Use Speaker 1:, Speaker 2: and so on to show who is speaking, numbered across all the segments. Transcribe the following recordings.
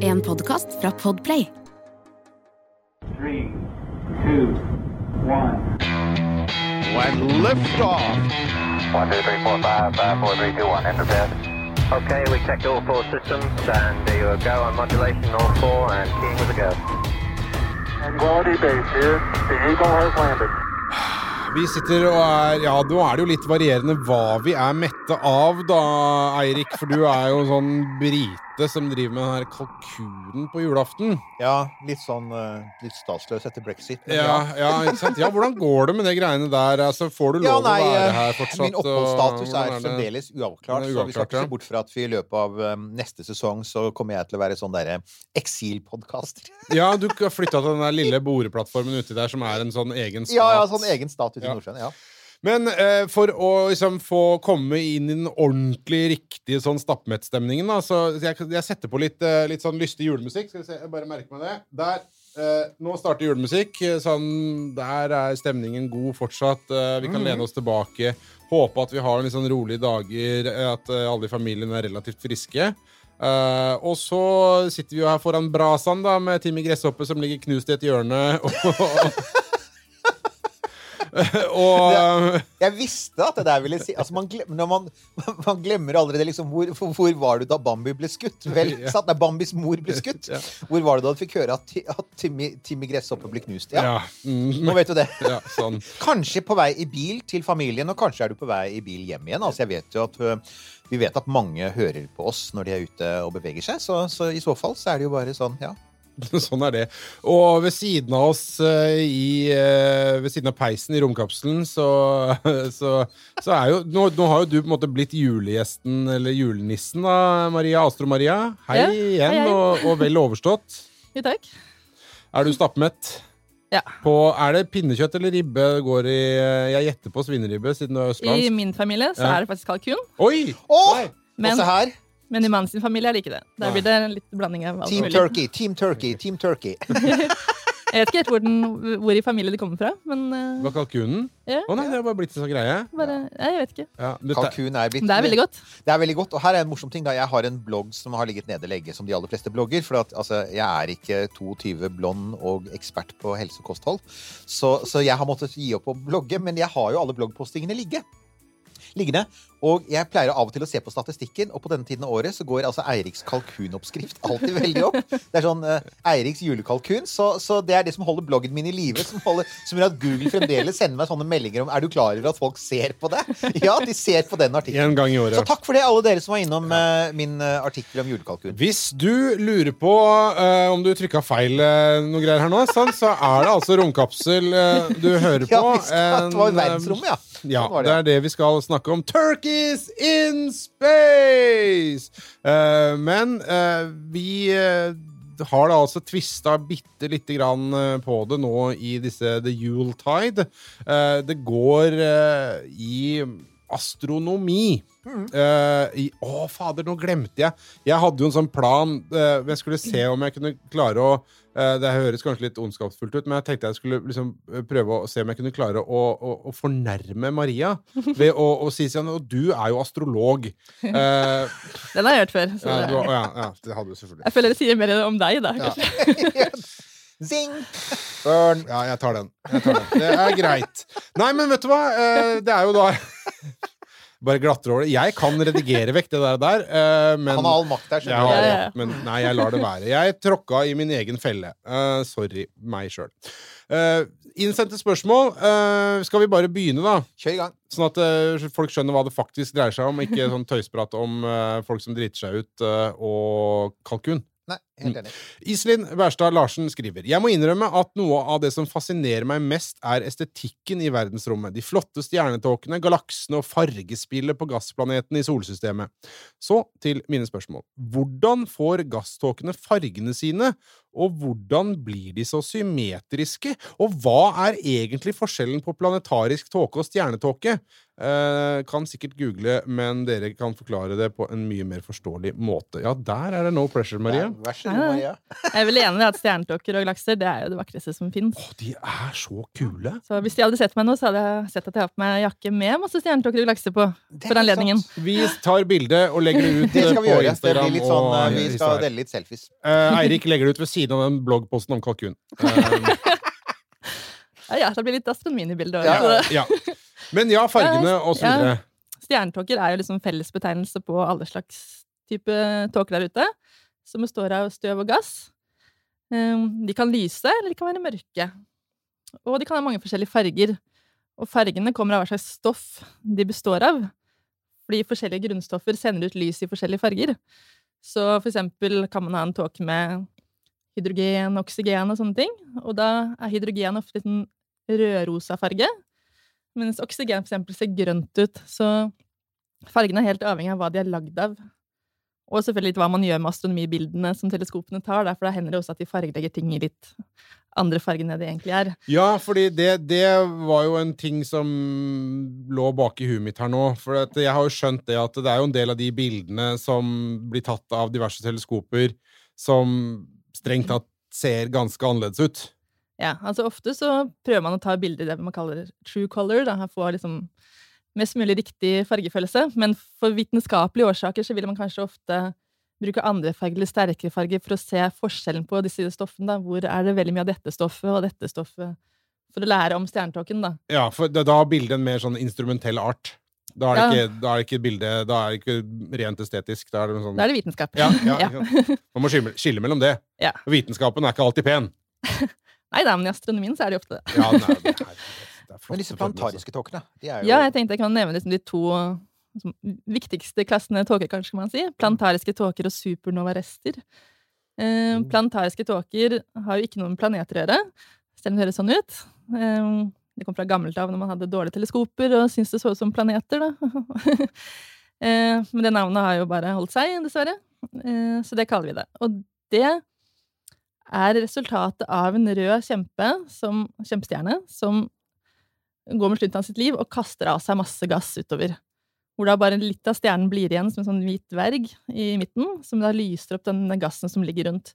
Speaker 1: En podkast fra Podplay.
Speaker 2: Three, two, one.
Speaker 3: When liftoff.
Speaker 4: One, two, three, four, five, five, four, three, two, one. Enter bed. Okay, we checked all four systems, and there you go on modulation, all four, and keying with a go.
Speaker 2: Quality base here. The Eagle has landed.
Speaker 5: Vi sitter og er Ja, nå er det jo litt varierende hva vi er mette av, da, Eirik. For du er jo sånn brite som driver med den her kalkunen på julaften.
Speaker 6: Ja, litt sånn eh, litt statsløs etter brexit.
Speaker 5: Ja, ja, ikke sant? Ja, hvordan går det med de greiene der? Altså, får du
Speaker 6: Ja,
Speaker 5: lov
Speaker 6: nei,
Speaker 5: å være
Speaker 6: eh,
Speaker 5: her fortsatt?
Speaker 6: Min oppholdsstatus er
Speaker 5: det?
Speaker 6: fremdeles uavklart,
Speaker 5: er
Speaker 6: så vi skal ikke se bort fra at vi i løpet av eh, neste sesong så kommer jeg til å være sånn derre eksilpodkaster.
Speaker 5: Ja, du har flytta til den der lille boreplattformen uti der, som er en sånn egen stat.
Speaker 6: Ja, ja, sånn egen stat ute i
Speaker 5: Ja.
Speaker 6: Nordsjøen. Ja.
Speaker 5: Men eh, for å liksom få komme inn i den ordentlig riktige sånn stappmettstemningen, da, så jeg, jeg setter på litt, eh, litt sånn lystig julemusikk. Skal vi se, jeg bare merker meg det. Der. Eh, nå starter julemusikk. eh, Sånn, der er stemningen god fortsatt. Eh, vi kan lene oss tilbake. Håpe at vi har litt sånn rolige dager, eh, at alle i familien er relativt friske. Uh, og så sitter vi jo her foran brasaen da med Timmy Gresshoppe som ligger knust i et hjørne. Og, og
Speaker 6: Jeg visste at det der ville si altså man, glem, når man, man glemmer allerede liksom hvor, hvor var du da Bambi ble skutt? Vel,
Speaker 5: Ja.
Speaker 6: Nei, Bambis mor ble skutt.
Speaker 5: Ja.
Speaker 6: Hvor var det da du fikk høre at, at Timmy, Timmy Gresshoppe ble knust? Ja,
Speaker 5: Ja. Mm,
Speaker 6: Nå vet du det.
Speaker 5: ja, sånn.
Speaker 6: Kanskje på vei i bil til familien, og kanskje er du på vei i bil hjem igjen. Altså, jeg vet jo at Vi vet at mange hører på oss når de er ute og beveger seg, så, så i så fall så er det jo bare sånn, ja.
Speaker 5: Sånn er det. Og ved siden av oss eh, i eh, Ved siden av peisen i romkapselen, så, så, så er jo nå, nå har jo du på en måte blitt julegjesten, eller julenissen, da, Maria Astro Maria. Hei
Speaker 7: Ja,
Speaker 5: igjen,
Speaker 7: hei, hei.
Speaker 5: Og, og vel overstått.
Speaker 7: Jo, takk.
Speaker 5: Er du stappmett?
Speaker 7: Ja.
Speaker 5: På, er det pinnekjøtt eller ribbe går i eh, Jeg gjetter på svineribbe, siden du er østlandsk.
Speaker 7: I min familie så
Speaker 5: Ja.
Speaker 7: er det faktisk kalkun,
Speaker 5: Oi! Oh!
Speaker 7: Men,
Speaker 6: og se her.
Speaker 7: Men i mannens familie er det ikke det. Der blir det en litt blanding av alt
Speaker 6: Team
Speaker 7: mulig.
Speaker 6: Turkey, Team Turkey, Team Turkey.
Speaker 7: Jeg vet ikke helt hvor, den, hvor i familien det kommer fra, men eh,
Speaker 5: Var kalkunen?
Speaker 7: ja,
Speaker 5: Å nei, det har bare blitt en sånn greie.
Speaker 7: bare, ja, jeg vet ikke.
Speaker 5: Ja, det,
Speaker 6: Kalkun er blitt
Speaker 7: Det er veldig godt.
Speaker 6: Det er veldig godt. Og her er en morsom ting. da Jeg har en blogg som har ligget nede lenge, som de aller fleste blogger. For at, altså, jeg er ikke 22 blond og ekspert på helse og kosthold. Så, så jeg har måttet gi opp å blogge. Men jeg har jo alle bloggpostingene ligge. liggende. Og jeg pleier av og til å se på statistikken, og på denne tiden av året så går altså Eiriks kalkunoppskrift alltid veldig opp. Det er sånn uh, Eiriks julekalkun. Så, så det er det som holder bloggen min i live, som, holder- som gjør at Google fremdeles sender meg sånne meldinger om Er du klar over at folk ser på det? Ja, de ser på den artikkelen.
Speaker 5: En gang i året.
Speaker 6: Så takk for det, alle dere som var innom uh, min uh, artikkel om julekalkun.
Speaker 5: Hvis du lurer på om du trykka feil noe greier her nå, sånn, så er det altså romkapsel du hører på.
Speaker 6: Ja, det var verdensrommet, ja.
Speaker 5: Ja, det er det vi skal snakke om. Turkeys in space! Uh, men uh, vi uh, har da altså tvista bitte lite grann på det nå i disse The Yuletide. Uh, det går i astronomi. Uh, i, å, fader, nå glemte jeg. Jeg hadde jo en sånn plan. Uh, jeg skulle se om jeg kunne klare å Det høres kanskje litt ondskapsfullt ut, men jeg tenkte jeg skulle liksom eh, prøve å se om jeg kunne klare å, å, å fornærme Maria ved å, å si sånn Og du er jo astrolog. Eh,
Speaker 7: Den har jeg hørt før. Så
Speaker 5: ja, du,
Speaker 7: det,
Speaker 5: ja, ja, det hadde du selvfølgelig.
Speaker 7: jeg føler det sier mer om deg, da.
Speaker 5: Ja.
Speaker 6: Zing! Burn.
Speaker 5: Ja, jeg tar den. Jeg tar den. Det er greit. Nei, men vet du hva? Eh, Det er jo da Bare glatter over det. Jeg kan redigere vekk det der, der eh, men
Speaker 6: Han har all makt der, skjønner du.
Speaker 7: Ja, ja.
Speaker 5: men nei, jeg lar det være. Jeg tråkka i min egen felle. Uh, sorry, meg sjøl. innsendte spørsmål. Uh, skal vi bare begynne, da?
Speaker 6: Kjør i gang.
Speaker 5: Sånn at eh, folk skjønner hva det faktisk dreier seg om, ikke sånn tøysprat om eh, folk som driter seg ut, eh, og kalkun.
Speaker 6: Nei, helt enig.
Speaker 5: Iselin Wærstad Larsen skriver Jeg må innrømme at noe av det som fascinerer meg mest, er estetikken i verdensrommet. De flotte stjernetåkene, galaksene og fargespillet på gassplaneten i solsystemet. Så til mine spørsmål. Hvordan får gasståkene fargene sine, Og hvordan blir de så symmetriske? Og hva er egentlig forskjellen på planetarisk tåke og stjernetåke? Eh, kan sikkert google, men dere kan forklare det på en mye mer forståelig måte. Ja, der er det no pressure, Marie.
Speaker 6: Ja, vær så god,
Speaker 7: nei.
Speaker 6: Maria.
Speaker 7: Jeg er vel enig i at stjernetåker og galakser det er jo det vakreste som fins.
Speaker 5: Å, de er så kule!
Speaker 7: Så hvis de hadde sett meg nå, så hadde jeg sett at jeg har på meg jakke med masse stjernetåker og galakser på.
Speaker 6: Det
Speaker 7: For anledningen.
Speaker 6: sant.
Speaker 5: Vi tar bilde og legger det ut
Speaker 6: Det skal vi
Speaker 5: på
Speaker 6: gjøre. Det
Speaker 5: Instagram.
Speaker 6: blir litt sånn,
Speaker 5: og
Speaker 6: eh, vi skal dele litt selfies.
Speaker 5: Eh, Eirik legger det ut ved siden av den bloggposten om kalkun. Um,
Speaker 7: Ja, ja, det blir litt astronomien i bildet.
Speaker 6: Ja,
Speaker 7: også.
Speaker 5: ja. Men ja, fargene og så
Speaker 7: Ja.
Speaker 5: videre.
Speaker 7: Stjernetåker er jo liksom fellesbetegnelse på alle slags type tåker der ute, som består av støv og gass. Um, De kan lyse, eller de kan være mørke. Og de kan ha mange forskjellige farger. Og fargene kommer av hva slags stoff de består av. Fordi forskjellige grunnstoffer sender ut lys i forskjellige farger. Så for eksempel kan man ha en tåke med hydrogen, oksygen og sånne ting. Og da er hydrogen ofte litt en rødrosa farge. Mens oksygen for eksempel ser grønt ut. Så fargene er helt avhengig av hva de er lagd av. Og selvfølgelig litt hva man gjør med astronomibildene som teleskopene tar. da, For da hender det også at de fargelegger ting i litt andre farger enn det de egentlig er.
Speaker 5: Ja, fordi det, det var jo en ting som lå bak i huet mitt her nå. For jeg har jo skjønt det at det er jo en del av de bildene som blir tatt av diverse teleskoper, som strengt tatt ser ganske annerledes ut.
Speaker 7: Ja, altså Ofte så prøver man å ta bilder i det man kaller true color. da, Få liksom mest mulig riktig fargefølelse. Men for vitenskapelige årsaker så vil man kanskje ofte bruke andre farger eller sterkere farger for å se forskjellen på disse stoffene. da. Hvor er det veldig mye av dette stoffet og dette stoffet? For å lære om stjernetåken, da.
Speaker 5: Ja, for da er har bildet en mer sånn instrumentell art. Da er det,
Speaker 7: Ja.
Speaker 5: ikke, da er det ikke bilde Da er det ikke rent estetisk. Da er det en sånn
Speaker 7: Da er det vitenskap.
Speaker 5: ja, ja,
Speaker 7: Ja.
Speaker 5: Man må skille, skille mellom det. Vitenskapen er ikke alltid pen.
Speaker 7: Nei da, men i astronomien så er det jo ofte det.
Speaker 5: Ja, nei, det er, det er flott,
Speaker 6: Men disse
Speaker 5: plantariske altså.
Speaker 6: tåkene, de er jo
Speaker 7: Ja, jeg tenkte jeg kan nevne liksom de to liksom, viktigste klassene tåker, kanskje kan man si. Plantariske tåker og supernovarester. Eh, plantariske tåker har jo ikke noe med planeter å gjøre, selv om det høres sånn ut. Eh, det kom fra gammelt av når man hadde dårlige teleskoper og syntes det så ut som planeter, da. eh, men det navnet har jo bare holdt seg, dessverre. Eh, så det kaller vi det. Og det er resultatet av en rød kjempe som, kjempestjerne som går mot slutten av sitt liv og kaster av seg masse gass utover. Hvor da bare litt av stjernen blir igjen som en sånn hvit dverg i midten, som da lyser opp den gassen som ligger rundt.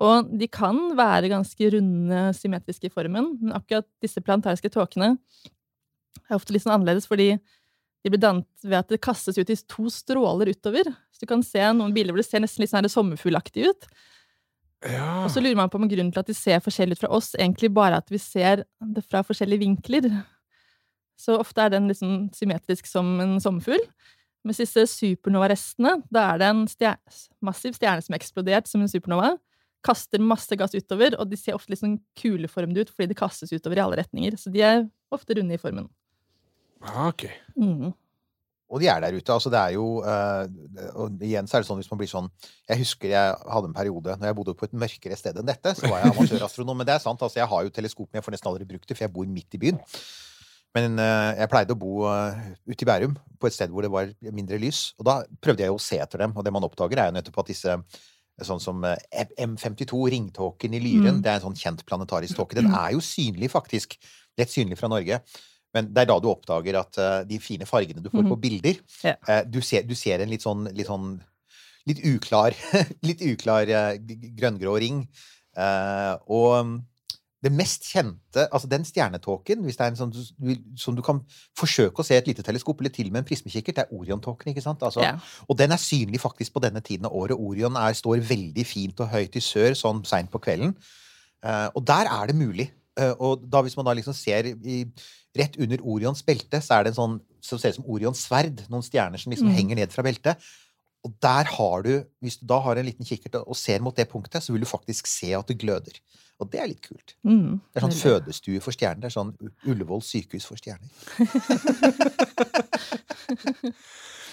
Speaker 7: Og de kan være ganske runde, symmetriske i formen, men akkurat disse planetariske tåkene er ofte litt sånn annerledes, fordi de blir dannet ved at det kastes ut i to stråler utover. Så du kan se noen bilder hvor det ser nesten litt sånn sommerfuglaktig ut.
Speaker 5: Ja.
Speaker 7: Og så lurer man på om grunnen til at de ser forskjellig ut fra oss, egentlig bare at vi ser det fra forskjellige vinkler. Så ofte er den liksom symmetrisk som en sommerfugl. Mens disse supernova-restene, da er det en stjer massiv stjerne som er eksplodert som en supernova, kaster masse gass utover, og de ser ofte litt sånn kuleformede ut fordi de kastes utover i alle retninger. Så de er ofte runde i formen.
Speaker 5: Ah, ok.
Speaker 7: Mm.
Speaker 6: Og de er der ute. altså det er jo, uh, og igjen så er det sånn hvis man blir sånn Jeg husker jeg hadde en periode når jeg bodde på et mørkere sted enn dette, så var jeg amatørastronom. Men det er sant, altså jeg har jo teleskop, men jeg får nesten aldri brukt det, for jeg bor midt i byen. Men uh, jeg pleide å bo uh, ute i Bærum, på et sted hvor det var mindre lys. Og da prøvde jeg jo å se etter dem, og det man oppdager, er jo nettopp at disse Sånn som eh, M52, ringtåken i Lyren,
Speaker 7: Mm.
Speaker 6: det er en sånn kjent planetarisk tåke. Den er jo synlig, faktisk. Lett synlig fra Norge. Men det er da du oppdager at uh, de fine fargene du får på bilder
Speaker 7: Ja.
Speaker 6: eh, du, ser, du ser en litt sånn litt, sånn, litt uklar Litt uklar uh, grønngrå ring. Og mm, det mest kjente Altså den stjernetåken, hvis det er en sånn som du kan forsøke å se et lite teleskop, eller til og med en prismekikkert, det er Oriontåken, ikke sant? Altså,
Speaker 7: Ja.
Speaker 6: Og den er synlig faktisk på denne tiden av året. Orion er, står veldig fint og høyt i sør, sånn seint på kvelden. Uh, og der er det mulig. Uh, og da hvis man da liksom ser i, rett under Orions belte, så er det en sånn som ser ut som Orions sverd. Noen stjerner som liksom
Speaker 7: Mm.
Speaker 6: henger ned fra beltet. Og der har du, hvis du da har en liten kikkert og- ser mot det punktet, så vil du faktisk se at det gløder. Og det er litt kult.
Speaker 7: Mm.
Speaker 6: Det er sånn
Speaker 7: Veldig.
Speaker 6: fødestue for stjerner. Det er sånn Ullevål sykehus for stjerner.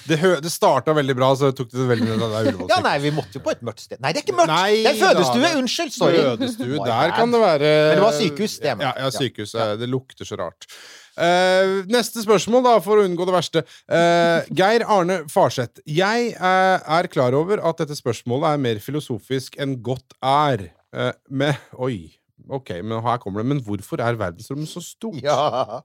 Speaker 5: Det, hø- det starta veldig bra, så tok det veldig ned. Det er Ullevål
Speaker 6: Ja, nei, vi måtte jo på et mørkt sted. Nei, det er ikke mørkt!
Speaker 5: Nei
Speaker 6: det er fødestue!
Speaker 5: det-
Speaker 6: Unnskyld! Sorry.
Speaker 5: Fødestue, der kan det være
Speaker 6: Men det var sykehus, det er
Speaker 5: Ja,
Speaker 6: mørkt.
Speaker 5: ja, sykehus.
Speaker 6: Ja.
Speaker 5: Det lukter så rart. Eh, neste spørsmål, da, for å unngå det verste. Uh, Geir Arne Farseth. Jeg uh, er klar over at dette spørsmålet er mer filosofisk enn godt er. Med, oi, ok, men her kommer det. Men hvorfor er verdensrommet så stort?
Speaker 6: Ja.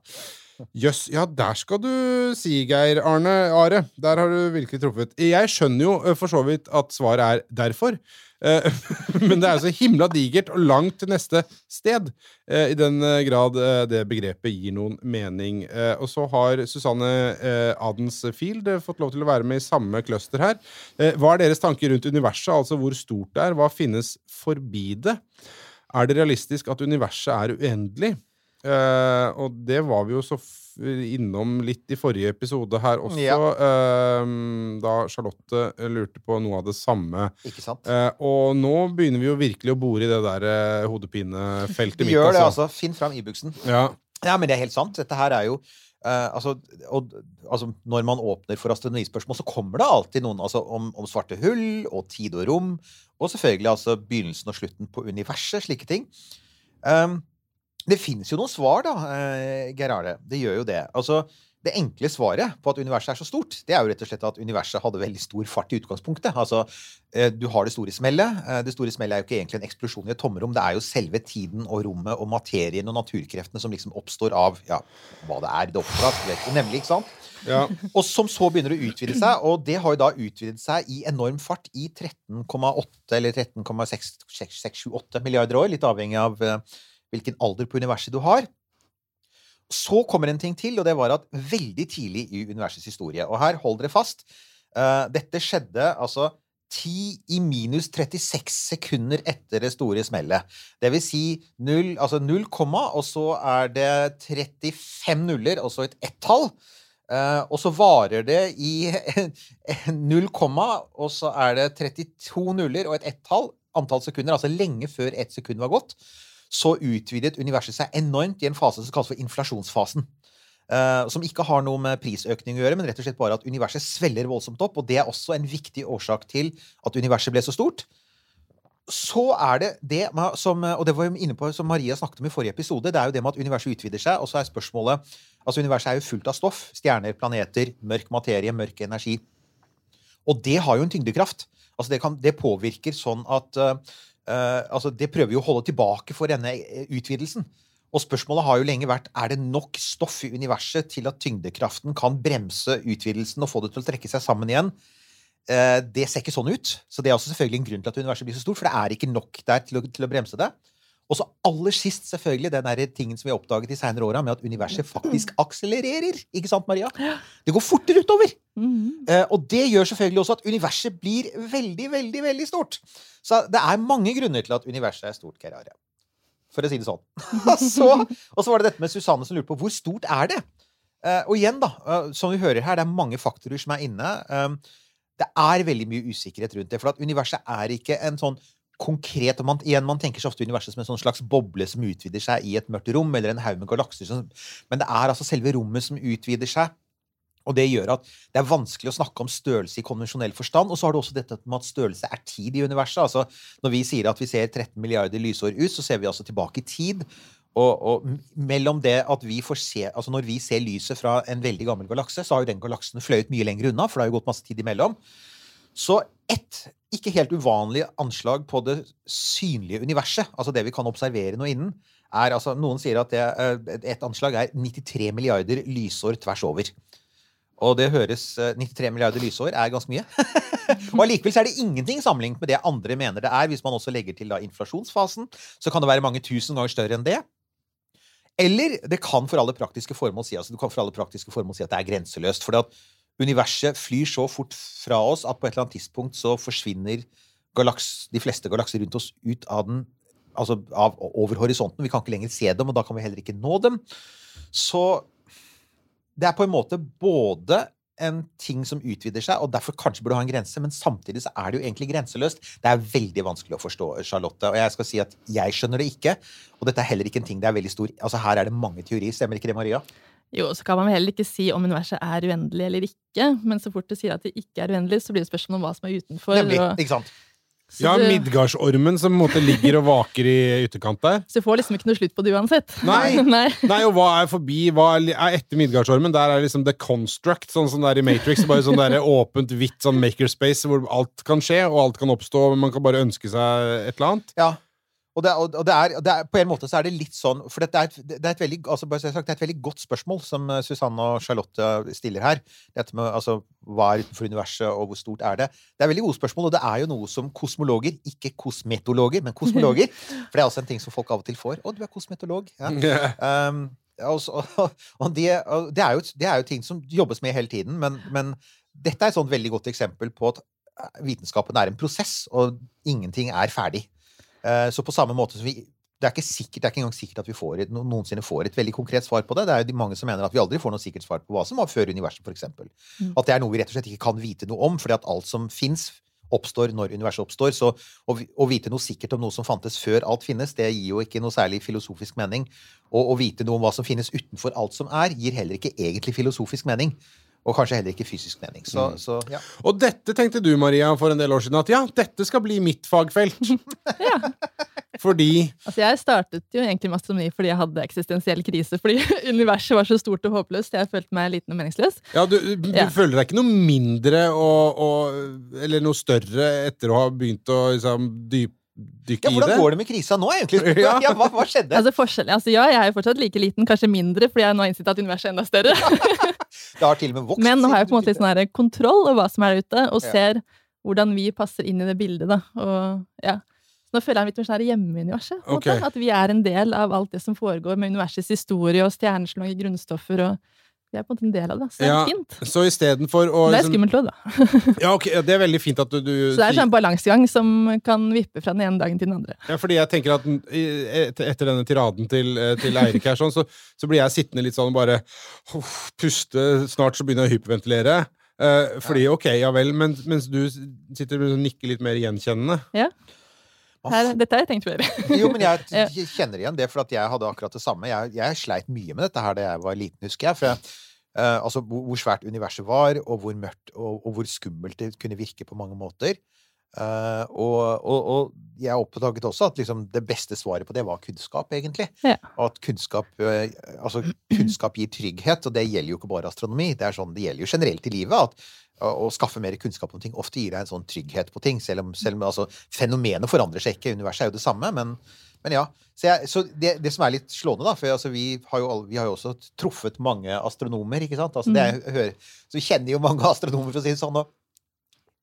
Speaker 5: Jøss, ja, der skal du si, Geir Arne Are. Der har du virkelig truffet. Jeg skjønner jo for så vidt at svaret er derfor. Eh, Men det er jo så himla digert og langt til neste sted, eh, i den eh, grad det begrepet gir noen mening. Og så har Susanne Adensfield fått lov til å være med i samme cluster her. Hva er deres tanker rundt universet, altså hvor stort det er? Hva finnes forbi det? Er det realistisk at universet er uendelig? Eh, og det var vi jo så innom litt i forrige episode her også,
Speaker 6: Ja.
Speaker 5: uh, da Charlotte lurte på noe av det samme.
Speaker 6: Ikke sant?
Speaker 5: Uh, og nå begynner vi jo virkelig å bore i det der eh, hodepinefeltet mitt.
Speaker 6: gjør det, altså. Finn fram ibuksen.
Speaker 5: Ja.
Speaker 6: Ja, men det er helt sant. Dette her er jo eh, altså, og, altså, Når man åpner for astronomispørsmål, så kommer det alltid noen altså, om, om svarte hull og tid og rom. Og selvfølgelig altså begynnelsen og slutten på universet. Slike ting. Um, det finnes jo noen svar, da, eh, Geir Arne. Det gjør jo det. Altså, det enkle svaret på at universet er så stort, det er jo rett og slett at universet hadde veldig stor fart i utgangspunktet. Altså, eh, du har det store smellet. Eh, Det store smellet er jo ikke egentlig en eksplosjon i et tomrom. Det er jo selve tiden og rommet og materien og naturkreftene som liksom oppstår av ja, hva det er det oppstår vet du nemlig, ikke sant?
Speaker 5: ja.
Speaker 6: Og som så begynner å utvide seg, og det har jo da utvidet seg i enorm fart i 13,8 eller 13,678 milliarder år, litt avhengig av hvilken alder på universet du har. Så kommer en ting til, og det var at veldig tidlig i universets historie Og her, hold dere fast. Uh, dette skjedde altså 10 i minus 36 sekunder etter det store smellet. Det vil si 0, altså 0, og så er det 35 nuller, og så et ett-tall. Uh, og så varer det i 0, og så er det 32 nuller og et ett-tall. Antall sekunder, altså lenge før ett sekund var gått. Så utvidet universet seg enormt i en fase som kalles for inflasjonsfasen. Uh, som ikke har noe med prisøkning å gjøre, men rett og slett bare at universet svelger voldsomt opp. Og det er også en viktig årsak til at universet ble så stort. Så er det det som, og det var jo inne på, som Maria snakket om i forrige episode, det er jo det med at universet utvider seg, og så er spørsmålet Altså, universet er jo fullt av stoff. Stjerner, planeter, mørk materie, mørk energi. Og det har jo en tyngdekraft. Altså, det, kan, det påvirker sånn at eh, altså, Det prøver jo å holde tilbake for denne eh, utvidelsen. Og spørsmålet har jo lenge vært er det nok stoff i universet til at tyngdekraften kan bremse utvidelsen og få det til å trekke seg sammen igjen. Eh, det ser ikke sånn ut. Så det er også selvfølgelig en grunn til at universet blir så stort, for det er ikke nok der til å, til å bremse det. Og så aller sist selvfølgelig den der tingen som vi har oppdaget i senere åra, med at universet faktisk akselererer. Ikke sant, Maria? Det går fortere utover.
Speaker 7: Mhm.
Speaker 6: Eh, og det gjør selvfølgelig også at universet blir veldig, veldig veldig stort. Så det er mange grunner til at universet er stort, Are. For å si det sånn. Så, og så var det dette med Susanne som lurte på hvor stort er det? Eh, og igjen, da, eh, som vi hører her, det er mange faktorer som er inne. Det er veldig mye usikkerhet rundt det. For at universet er ikke en sånn konkret og man, igjen, man tenker så ofte universet som en sånn slags boble som utvider seg i et mørkt rom, eller en haug med galakser. Men det er altså selve rommet som utvider seg. Og det gjør at det er vanskelig å snakke om størrelse i konvensjonell forstand. Og så har du også dette med at størrelse er tid i universet. Altså, når vi sier at vi ser 13 milliarder lysår ut, så ser vi altså tilbake i tid. Og, og mellom det at vi får se Altså når vi ser lyset fra en veldig gammel galakse, så har jo den galaksen fløyet mye lenger unna, for det har jo gått masse tid imellom. Så ett ikke helt uvanlig anslag på det synlige universet, altså det vi kan observere nå innen, er altså Noen sier at det, eh, et anslag er 93 milliarder lysår tvers over. Og det høres eh, 93 milliarder lysår er ganske mye. og allikevel er det ingenting sammenlignet med det andre mener det er. Hvis man også legger til da inflasjonsfasen, så kan det være mange tusen ganger større enn det. Eller det kan for alle praktiske formål si, altså for alle praktiske formål si at det er grenseløst. For universet flyr så fort fra oss at på et eller annet tidspunkt så forsvinner galaks, de fleste galakser rundt oss ut av den altså av, over horisonten. Vi kan ikke lenger se dem, og da kan vi heller ikke nå dem. Så det er på en måte både en ting som utvider seg, og derfor kanskje burde ha en grense, men samtidig så er det jo egentlig grenseløst. Det er veldig vanskelig å forstå, Charlotte, og jeg skal si at jeg skjønner det ikke. Og dette er heller ikke en ting det er veldig stor Altså Her er det mange teorier, stemmer ikke det, Maria?
Speaker 7: Jo, så kan man vel heller ikke si om universet er uendelig eller ikke. Men så fort du sier at det ikke er uendelig, så blir det spørsmål om hva som er utenfor.
Speaker 6: Nemlig,
Speaker 7: og-
Speaker 6: ikke sant?
Speaker 7: så
Speaker 5: Ja,
Speaker 7: du-
Speaker 5: Midgardsormen som på en måte ligger og vaker i ytterkant der.
Speaker 7: Så du får liksom ikke noe slutt på det uansett.
Speaker 5: Nei.
Speaker 7: Nei.
Speaker 5: Nei, og hva er forbi? Hva er er etter Midgardsormen? Der er liksom The Construct, sånn som det er i Matrix. Bare sånn der åpent, hvitt sånn makerspace hvor alt kan skje, og alt kan oppstå, men man kan bare ønske seg et eller annet.
Speaker 6: Ja. Og, det, er- og det, er, det er, på en måte så er det litt sånn For det er, et, det er, et, veldig, altså sagt, det er et veldig godt spørsmål som eh, Susanne og Charlotte stiller her. Dette med altså, hva er utenfor universet, og hvor stort er det? Det er veldig gode spørsmål, og det er jo noe som kosmologer, ikke kosmetologer, men kosmologer For det er også en ting som folk av og til får. Å, du er kosmetolog. Ja. Um, og, og, det, og det, er jo, det er jo ting som jobbes med hele tiden, men, men dette er et sånt veldig godt eksempel på at eh, vitenskapen er en prosess, og ingenting er ferdig. Eh, Så på samme måte som vi det er, ikke sikkert, det er ikke engang sikkert at vi får et, noensinne får et veldig konkret svar på det. Det er jo mange som mener at vi aldri får noe sikkert svar på hva som var før universet, f.eks.
Speaker 7: Mm.
Speaker 6: At det er noe vi rett og slett ikke kan vite noe om, fordi at alt som fins, oppstår når universet oppstår. Så å, å vite noe sikkert om noe som fantes før alt finnes, det gir jo ikke noe særlig filosofisk mening. Og å vite noe om hva som finnes utenfor alt som er, gir heller ikke egentlig filosofisk mening. Og kanskje heller ikke fysisk mening. Så,
Speaker 5: Mm.
Speaker 6: så ja.
Speaker 5: Og dette tenkte du, Maria, for en del år siden, at ja, dette skal bli mitt fagfelt.
Speaker 7: Ja.
Speaker 5: Fordi
Speaker 7: Altså, jeg startet jo egentlig med astronomi fordi jeg hadde eksistensiell krise. Fordi universet var så stort og håpløst. Jeg følte meg liten og meningsløs.
Speaker 5: Ja, du, du
Speaker 7: Ja.
Speaker 5: føler deg ikke noe mindre og, og, eller noe større etter å ha begynt å liksom, dyp, dykke
Speaker 6: ja,
Speaker 5: i
Speaker 6: hvordan går det med krisa nå, egentlig?
Speaker 5: Ja.
Speaker 6: Ja, hva, hva skjedde?
Speaker 7: Altså forskjell, altså Ja, jeg er jo fortsatt like liten, kanskje mindre, fordi jeg nå har innsett at universet er enda større.
Speaker 6: Det har til og med vokst.
Speaker 7: Men nå har jeg på en måte litt sånn kontroll over hva som er der ute, og
Speaker 6: Ja.
Speaker 7: ser hvordan vi passer inn i det bildet. da. Og ja. Nå føler jeg meg litt mer sånn hjemme i universet. måte. At vi er en del av alt det som foregår med universets historie og stjerneslag i grunnstoffer. og Vi er på en måte en del av det. Så det er
Speaker 5: Ja,
Speaker 7: fint.
Speaker 5: Så istedenfor å
Speaker 7: Det er
Speaker 5: liksom,
Speaker 7: skummelt òg, da.
Speaker 5: ja, ok, ja, Det er veldig fint at du, du
Speaker 7: Så det er
Speaker 5: en
Speaker 7: sånn balansegang som kan vippe fra den ene dagen til den andre.
Speaker 5: Ja, fordi jeg tenker at etter, denne tiraden til, eh, til Eirik her, sånn, så, så blir jeg sittende litt sånn og bare uff, puste. Snart så begynner jeg å hyperventilere. Eh, fordi, ok, ja vel, men, mens du sitter og nikker litt mer gjenkjennende.
Speaker 7: Her, dette har jeg tenkt før.
Speaker 6: Jo, men jeg kjenner igjen det, for at jeg hadde akkurat det samme. Jeg, jeg sleit mye med dette her da jeg var liten, husker jeg. For jeg, eh, altså hvor, hvor svært universet var, og hvor mørkt og, og hvor skummelt det kunne virke på mange måter. Eh, og, og, og jeg oppdaget også at liksom, det beste svaret på det var kunnskap, egentlig.
Speaker 7: Ja.
Speaker 6: Og at kunnskap, uh, altså, kunnskap gir trygghet, og det gjelder jo ikke bare astronomi. Det, er sånn, det gjelder jo generelt i livet. at å skaffe mer kunnskap om ting ofte gir deg en sånn trygghet på ting. Selv om, selv om altså, fenomenet forandrer seg ikke. Universet er jo det samme, men, men ja. Så, jeg, så det, det som er litt slående, da For altså, vi, har jo, vi har jo også truffet mange astronomer, ikke sant? Altså, det jeg hører, så vi kjenner jo mange astronomer, for å si det sånn. og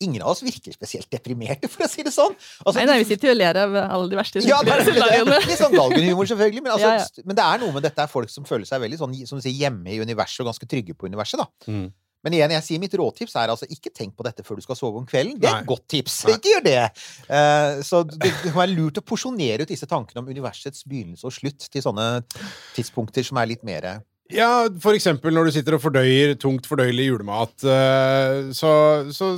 Speaker 6: Ingen av oss virker spesielt deprimerte, for å si det sånn. Altså,
Speaker 7: Nei, nei, vi sitter jo og ler av alle de verste
Speaker 6: ja, det er, det er, litt sånn galgenhumor, selvfølgelig. Men, altså,
Speaker 7: Ja, ja.
Speaker 6: men det er noe med dette er folk som føler seg veldig sånn, som du sier, hjemme i universet og ganske trygge på universet. da.
Speaker 5: Mm.
Speaker 6: Men igjen, jeg sier mitt rådtips er altså ikke tenk på dette før du skal sove om kvelden. Det er
Speaker 5: Nei.
Speaker 6: et godt tips.
Speaker 5: Nei.
Speaker 6: Ikke gjør det! Uh, så det, det kan være lurt å porsjonere ut disse tankene om universets begynnelse og slutt til sånne tidspunkter som er litt mer
Speaker 5: Ja, eksempel når du sitter og fordøyer tungt fordøyelig julemat, eh, så, så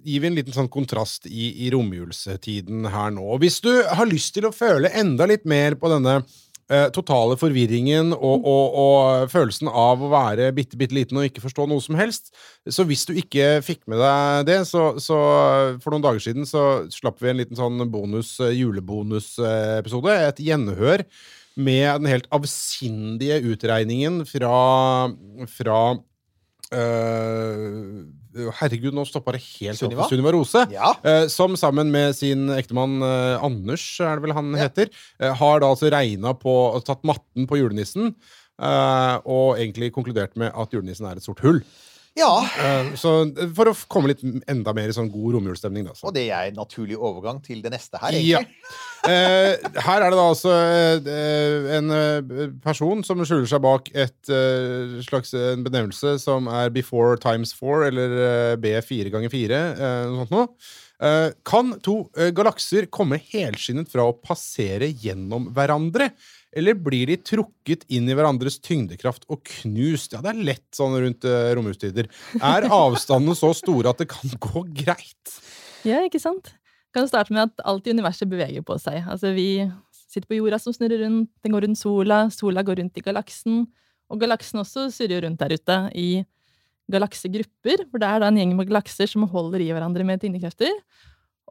Speaker 5: gir vi en liten sånn kontrast i, i romjulstiden her nå. Hvis du har lyst til å føle enda litt mer på denne eh, totale forvirringen og, og, og følelsen av å være bitte, bitte liten og ikke forstå noe som helst, så hvis du ikke fikk med deg det, så, så for noen dager siden så slapp vi en liten sånn bonus, eh, julebonusepisode, et gjenhør med den helt avsindige utregningen fra, fra øh, Herregud, nå stoppa det helt
Speaker 6: Sunniva?
Speaker 5: for Sunniva Rose.
Speaker 6: Ja.
Speaker 5: eh, som sammen med sin ektemann eh, Anders, er det vel han
Speaker 6: Ja.
Speaker 5: heter, eh, har da altså regna på Tatt matten på julenissen. eh, og egentlig konkludert med at julenissen er et sort hull.
Speaker 6: Ja.
Speaker 5: Eh, så eh, For å komme litt enda mer i sånn god romjulsstemning, da. Så.
Speaker 6: Og det er en naturlig overgang til det neste her, egentlig.
Speaker 5: Ja. her er det da altså eh, en eh, person som skjuler seg bak et eh, slags en benevnelse som er before times four, eller eh, B4 ganger 4, eh, noe sånt noe. Eh, kan to eh, galakser komme helskinnet fra å passere gjennom hverandre? Eller blir de trukket inn i hverandres tyngdekraft og knust? Ja, det er lett sånn rundt uh, romjulstider. Er avstandene så store at det kan gå greit?
Speaker 7: Ja, ikke sant? Kan jo starte med at alt i universet beveger på seg. Altså, vi sitter på jorda som snurrer rundt, den går rundt sola, sola går rundt i galaksen, og galaksen også surrer rundt der ute i galaksegrupper, for det er da en gjeng med galakser som holder i hverandre med tyngdekrefter.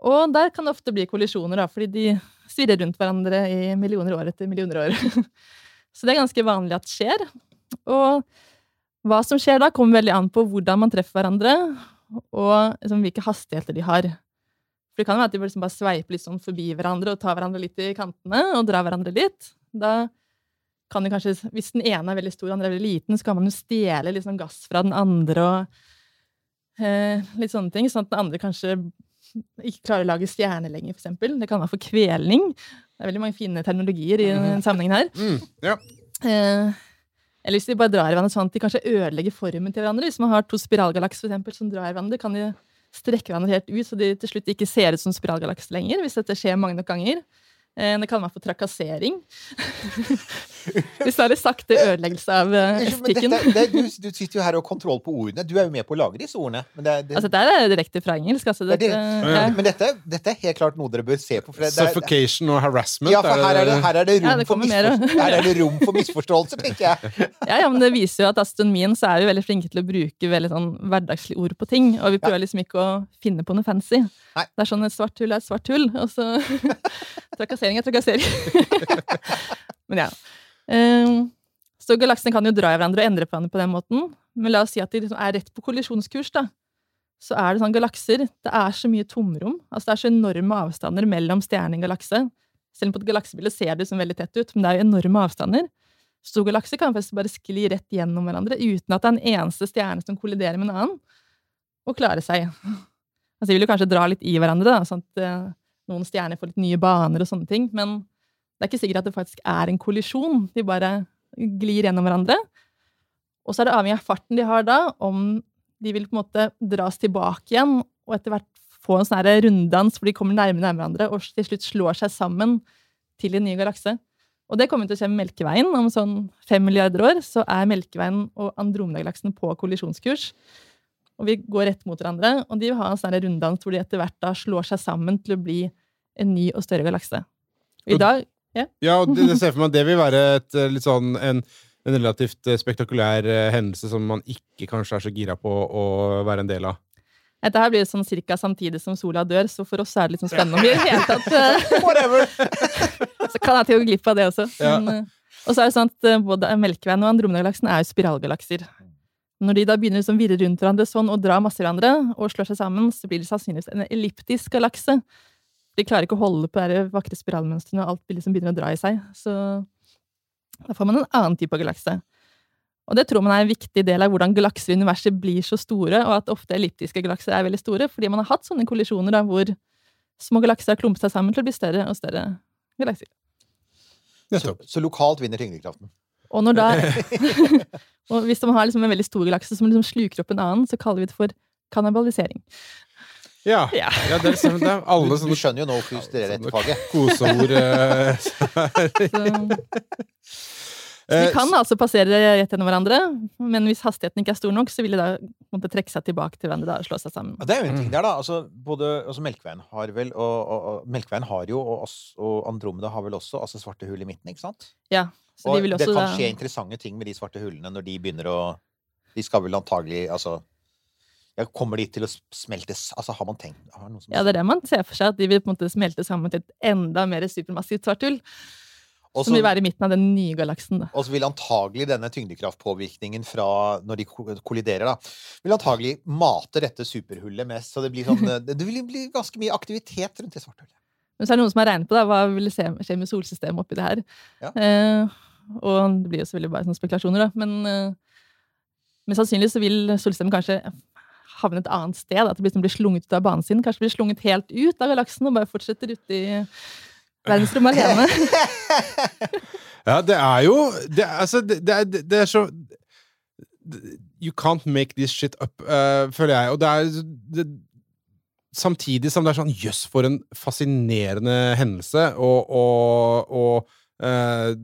Speaker 7: Og der kan det ofte bli kollisjoner, da, fordi de svirrer rundt hverandre i millioner år etter millioner år. Så det er ganske vanlig at skjer. Og hva som skjer da, kommer veldig an på hvordan man treffer hverandre, og liksom, hvilke hastigheter de har. For det kan være at de liksom bare sveiper litt sånn forbi hverandre og tar hverandre litt i kantene og drar hverandre litt. Da kan de kanskje, Hvis den ene er veldig stor og den andre er veldig liten, så kan man jo stjele litt sånn gass fra den andre og eh, litt sånne ting. Sånn at den andre kanskje ikke klarer å lage stjerne lenger, for eksempel. Det kan være for kvelning. Det er veldig mange fine terminologier i denne sammenhengen her.
Speaker 5: Mm, ja.
Speaker 7: Eh, eller hvis de bare drar i hverandre sånn at de kanskje ødelegger formen til hverandre. Hvis man har to spiralgalakser for eksempel, som drar i hverandre, kan de strekke hverandre helt ut, så de til slutt ikke ser ut som spiralgalakser lenger. Hvis dette skjer mange nok ganger. Eh, Det kaller meg for trakassering. hvis det er litt sakte ødeleggelse av eh, estetikken.
Speaker 6: du, du sitter jo her og har kontroll på ordene. Du er jo med på å lage disse ordene. Men, det, er- det,
Speaker 7: Altså, dette er direkte fra engelsk. Altså,
Speaker 6: det,
Speaker 7: dette,
Speaker 6: er-
Speaker 7: ja.
Speaker 6: men dette, dette er helt klart noe dere bør se på. For det, det, er-
Speaker 5: Suffocation og harassment.
Speaker 6: ja, for her er det, her er det
Speaker 7: Ja,
Speaker 6: rom
Speaker 7: det
Speaker 6: for
Speaker 7: kommer mer.
Speaker 6: Her er det rom for misforståelser, tenker jeg.
Speaker 7: Ja, ja, men det viser jo at astronomien så er vi veldig flinke til å bruke veldig sånn hverdagslige ord på ting. Og vi prøver liksom ikke å finne på noe fancy.
Speaker 6: Nei.
Speaker 7: Det er sånn et svart hull er et svart hull, og så Trakassering er trakassering. men ja. Um, så galaksene kan jo dra i hverandre og endre på hverandre på den måten. Men la oss si at de liksom er rett på kollisjonskurs, da. Så er det sånn galakser Det er så mye tomrom. Altså det er så enorme avstander mellom stjerne og galakse. Selv om på et galaksebilde ser det liksom veldig tett ut, men det er jo enorme avstander. Storgalakser kan faktisk bare skli rett gjennom hverandre uten at det er en eneste stjerne som kolliderer med en annen, og klare seg. Altså, de vil jo kanskje dra litt i hverandre, da, sånn at eh, noen stjerner får litt nye baner og sånne ting, men det er ikke sikkert at det faktisk er en kollisjon. De bare glir gjennom hverandre. Og så er det avhengig av farten de har da, om de vil på en måte dras tilbake igjen, og etter hvert få en sånn runddans hvor de kommer nærmere nærmere hverandre, og til slutt slår seg sammen til en ny galakse. Og det kommer til å skje med Melkeveien. Om sånn fem milliarder år så er Melkeveien og Andromeda-galaksen på kollisjonskurs. Og vi går rett mot hverandre, og de vil ha en sånn runddans hvor de etter hvert da slår seg sammen til å bli en ny og større galakse. I dag
Speaker 5: Ja, ja og det, det ser for meg at det vil være et, eh, litt sånn, en, en relativt eh, spektakulær eh, hendelse som man ikke kanskje er så gira på å være en del av.
Speaker 7: Dette her blir sånn cirka samtidig som sola dør, så for oss er det litt sånn spennende om vi i det hele tatt
Speaker 6: Whatever.
Speaker 7: Så kan jeg til å gå glipp av det også.
Speaker 5: Ja.
Speaker 7: Men, og så er det sånn at både Melkeveien og Andromeda-galaksen er jo spiralgalakser. Når de da begynner liksom å virre rundt hverandre sånn og dra masse hverandre og slår seg sammen, så blir det sannsynligvis en elliptisk galakse. De klarer ikke å holde på de vakre spiralmønstrene, og alt blir liksom begynner å dra i seg. Så da får man en annen type galakse. Og det tror man er en viktig del av hvordan galakser i universet blir så store, og at ofte elliptiske galakser er veldig store, fordi man har hatt sånne kollisjoner da, hvor små galakser har klumpet seg sammen til å bli større og større galakser.
Speaker 6: Så, så lokalt vinner tyngdekraften.
Speaker 7: Og, når da, og hvis man har liksom en veldig stor galakse som liksom sluker opp en annen, så kaller vi det for kannibalisering.
Speaker 5: Ja,
Speaker 7: Ja.
Speaker 5: ja det, er, liksom- det er alle
Speaker 6: Du, du skjønner jo nå hvorfor du studerer dette faget.
Speaker 5: koseord. eh,
Speaker 7: Så, så
Speaker 5: eh,
Speaker 7: kan altså passere rett gjennom hverandre, men hvis hastigheten ikke er stor nok, så vil de da måtte trekke seg tilbake til hverandre da, og slå seg sammen.
Speaker 6: Ja, Det er jo en ting der, da. Altså, både, altså Melkeveien har vel og, og, og Melkeveien har jo, og, oss- og Andromeda har vel også altså svarte hull i midten, ikke sant?
Speaker 7: Ja, så
Speaker 6: Og
Speaker 7: de vil
Speaker 6: det kan skje interessante ting med de svarte hullene når de begynner å De skal vel antagelig Altså ja, Kommer de til å smeltes Altså, har man tenkt har
Speaker 7: ja, det er det man ser for seg, at de vil på en måte smelte sammen til et enda mer supermassivt svart hull,
Speaker 6: Også,
Speaker 7: som vil være i midten av den nye galaksen. da.
Speaker 6: Og så vil antagelig denne tyngdekraftpåvirkningen fra når de kolliderer, da, vil antagelig mate dette superhullet mest. Så det blir sånn Det vil bli ganske mye aktivitet rundt det svarte hullet.
Speaker 7: Men så er det noen som har regnet på da, hva vil skje med solsystemet oppi det her.
Speaker 6: Ja.
Speaker 7: Eh, og det blir jo selvfølgelig bare sånne spekulasjoner, da. Men, eh, men sannsynlig så vil solstemmen kanskje havne et annet sted. At det liksom blir slunget ut av banen sin. Kanskje blir slunget helt ut av galaksen og bare fortsetter ute i verdensrommet alene.
Speaker 5: Ja, det er jo Det, altså, det, det, er, det er så You can't make this shit up, uh, føler jeg. Og det er det, Samtidig som det er sånn Jøss, for en fascinerende hendelse. Og, og, og eh,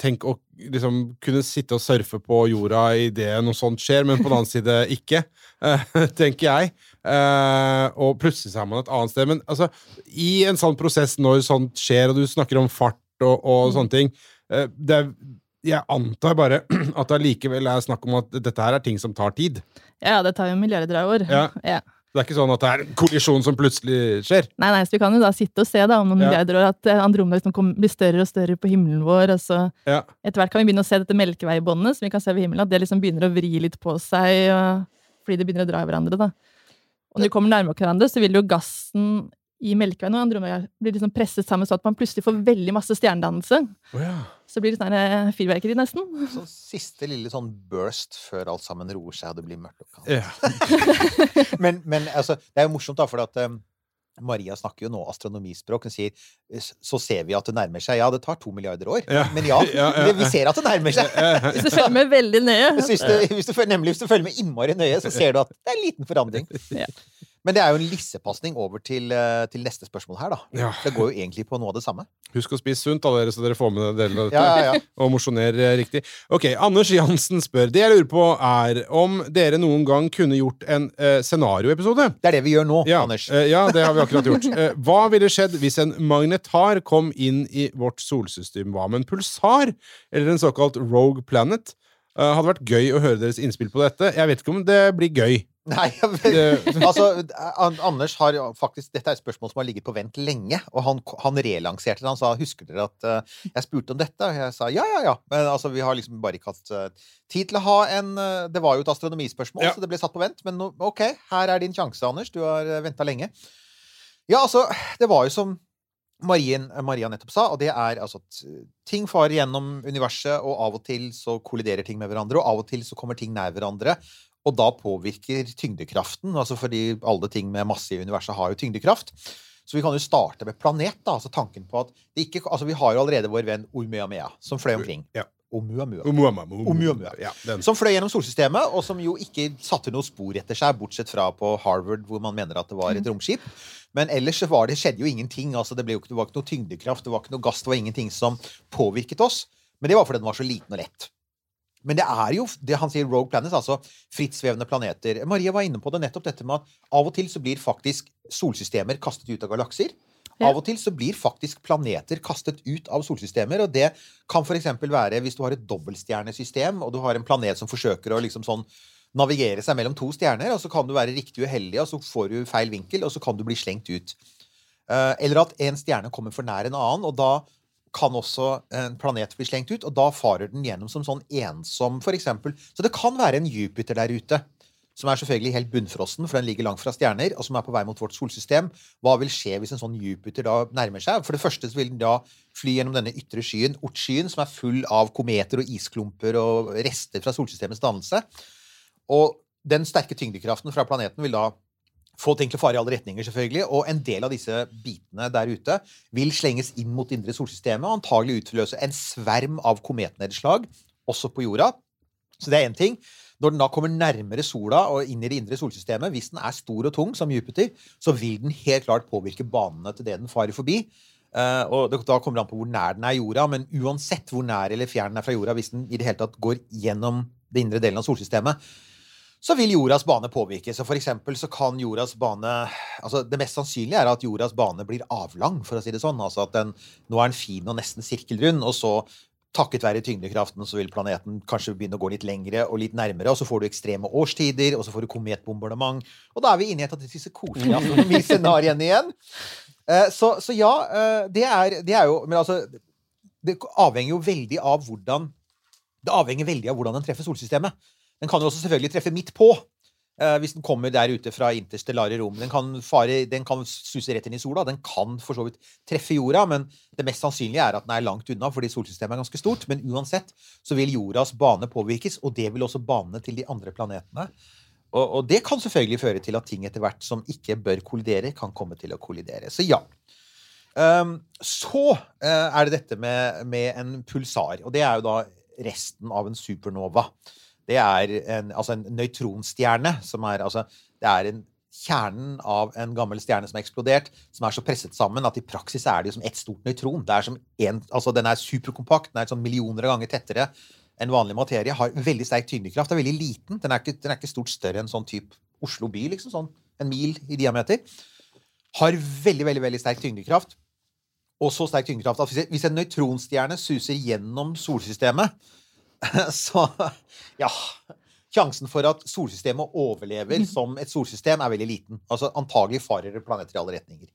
Speaker 5: tenk å liksom kunne sitte og surfe på jorda idet noe sånt skjer, men på den annen side ikke, eh, tenker jeg. Eh, og plutselig er man et annet sted. Men altså, i en sånn prosess, når sånt skjer, og du snakker om fart og, og sånne ting eh, det er, Jeg antar bare at det allikevel er snakk om at dette her er ting som tar tid.
Speaker 7: Ja, det tar jo milliarder av år.
Speaker 5: Ja.
Speaker 7: Ja.
Speaker 5: Det er ikke sånn at det er en kollisjon som plutselig skjer.
Speaker 7: Nei, nei, så vi kan jo da sitte og se da, om noen
Speaker 5: Ja.
Speaker 7: milliarder år at eh, Andromeda liksom blir større og større på himmelen vår. Og så
Speaker 5: Ja.
Speaker 7: etter hvert kan vi begynne å se dette melkeveibåndet som vi kan se ved himmelen, at det liksom begynner å vri litt på seg og, fordi det begynner å dra i hverandre. da. Og når vi kommer nærmere hverandre, så vil jo gassen i Melkeveien og Andromeda blir liksom presset sammen sånn at man plutselig får veldig masse stjernedannelse.
Speaker 5: Oh, ja.
Speaker 7: Så blir det sånn eh, fyrverkeri, nesten.
Speaker 6: Så siste lille sånn burst før alt sammen roer seg og det blir mørkt. og kaldt.
Speaker 5: Ja.
Speaker 6: Men, men altså, det er jo morsomt, da, for at um, Maria snakker jo nå astronomispråk. Hun sier så ser vi at det nærmer seg. Ja, det tar to milliarder år.
Speaker 5: Ja.
Speaker 6: Men ja,
Speaker 5: Ja, ja,
Speaker 6: vi ser at det nærmer seg.
Speaker 7: Hvis du følger med veldig nøye.
Speaker 6: Hvis du, hvis du, nemlig hvis du følger med innmari nøye, så ser du at det er en liten forandring. Men det er jo en lissepasning over til, eh, til neste spørsmål her, da.
Speaker 5: Ja.
Speaker 6: Det går jo egentlig på noe av det samme.
Speaker 5: Husk å spise sunt, da, dere, så dere får med dere dette.
Speaker 6: Ja, ja.
Speaker 5: Og mosjoner eh, riktig. Ok, Anders Jansen spør Det jeg lurer på, er om dere noen gang kunne gjort en eh, scenarioepisode?
Speaker 6: Det er det vi gjør nå, Anders.
Speaker 5: eh, ja, det har vi akkurat gjort. Eh, hva ville skjedd hvis en magnetar kom inn i vårt solsystem? Hva med en pulsar? Eller en såkalt rogue planet? Eh, hadde vært gøy å høre deres innspill på dette. Jeg vet ikke om det blir gøy.
Speaker 6: Nei, altså, Anders har faktisk Dette er et spørsmål som har ligget på vent lenge, og han, han relanserte det. Han sa 'Husker dere at uh, jeg spurte om dette?' Og jeg sa ja, ja, ja. Men altså, vi har liksom bare ikke hatt uh, tid til å ha en uh, Det var jo et astronomispørsmål,
Speaker 5: Ja.
Speaker 6: så det ble satt på vent. Men no, OK, her er din sjanse, Anders. Du har uh, venta lenge. Ja, altså, det var jo som Marien, Maria nettopp sa, og det er altså at ting farer gjennom universet, og av og til så kolliderer ting med hverandre, og av og til så kommer ting nær hverandre. Og da påvirker tyngdekraften, altså fordi alle ting med masse i universet har jo tyngdekraft. Så vi kan jo starte med planet, da. Altså tanken på at det ikke Altså, vi har jo allerede vår venn Oumuamua, som fløy omkring.
Speaker 5: Ja.
Speaker 6: Oumuamua.
Speaker 5: Oumuamua.
Speaker 6: Oumuamua.
Speaker 5: Ja.
Speaker 6: Som fløy gjennom solsystemet, og som jo ikke satte noe spor etter seg, bortsett fra på Harvard, hvor man mener at det var et romskip. Men ellers så var det, skjedde jo ingenting. altså Det, ble jo ikke, det var ikke noe tyngdekraft, det var ikke noe gass, det var ingenting som påvirket oss. Men det var fordi den var så liten og lett. Men det er jo det han sier Rogue Planets, altså frittsvevende planeter. Maria var inne på det nettopp dette med at av og til så blir faktisk solsystemer kastet ut av galakser.
Speaker 7: Ja.
Speaker 6: Av og til så blir faktisk planeter kastet ut av solsystemer, og det kan f.eks. være hvis du har et dobbeltstjernesystem, og du har en planet som forsøker å liksom sånn navigere seg mellom to stjerner, og så kan du være riktig uheldig, og så får du feil vinkel, og så kan du bli slengt ut. Eh, Eller at en stjerne kommer for nær en annen, og da kan også en planet bli slengt ut, og da farer den gjennom som sånn ensom, eksempel. Så det kan være en Jupiter der ute, som er selvfølgelig helt bunnfrossen, for den ligger langt fra stjerner, og som er på vei mot vårt solsystem. Hva vil skje hvis en sånn Jupiter da nærmer seg? For det første vil den da fly gjennom denne ytre skyen, Ortskyen, som er full av kometer og isklumper og rester fra solsystemets dannelse. Og den sterke tyngdekraften fra planeten vil da få ting til å fare i alle retninger, selvfølgelig. Og en del av disse bitene der ute vil slenges inn mot det indre solsystemet og antagelig utløse en sverm av kometnedslag, også på jorda. Så det er én ting. Når den da kommer nærmere sola og inn i det indre solsystemet, hvis den er stor og tung som Jupiter, så vil den helt klart påvirke banene til det den farer forbi. Eh, og Da kommer det an på hvor nær den er jorda, men uansett hvor nær eller fjern den er fra jorda, hvis den i det hele tatt går gjennom det indre delen av solsystemet, så vil jordas bane påvirkes. Og for eksempel så kan jordas bane altså Det mest sannsynlige er at jordas bane blir avlang, for å si det sånn. Altså at den nå er den fin og nesten sirkelrund, og så takket være tyngdekraften så vil planeten kanskje begynne å gå litt lengre og litt nærmere, og så får du ekstreme årstider, og så får du kometbombardement, og da er vi inne i et av disse koselige astronomiscenarioene igjen. Eh, Så, så ja, eh, det er, det er jo Men altså, det avhenger jo veldig av hvordan Det avhenger veldig av hvordan den treffer solsystemet. Den kan jo også selvfølgelig treffe midt på. Uh, hvis den kommer der ute fra interstellare rom. Den kan, fare, den kan suse rett inn i sola. Den kan for så vidt treffe jorda, men det mest sannsynlige er at den er langt unna, fordi solsystemet er ganske stort. Men uansett så vil jordas bane påvirkes, og det vil også banene til de andre planetene. Og, og det kan selvfølgelig føre til at ting etter hvert som ikke bør kollidere, kan komme til å kollidere. Så ja. Um, så uh, er det dette med, med en pulsar, og det er jo da resten av en supernova. Det er en, altså en nøytronstjerne, som er altså Det er en kjernen av en gammel stjerne som er eksplodert, som er så presset sammen at i praksis er det jo som ett stort nøytron. Det er som en, altså Den er superkompakt, den er sånn millioner av ganger tettere enn vanlig materie. Har veldig sterk tyngdekraft. Er veldig liten. Den er ikke, den er ikke stort større enn sånn type Oslo by, liksom. Sånn en mil i diameter. Har veldig, veldig, veldig sterk tyngdekraft. Og så sterk tyngdekraft at hvis en nøytronstjerne suser gjennom solsystemet, så Ja. Sjansen for at solsystemet overlever som et solsystem, er veldig liten. Altså Antagelig farer planeter i alle retninger.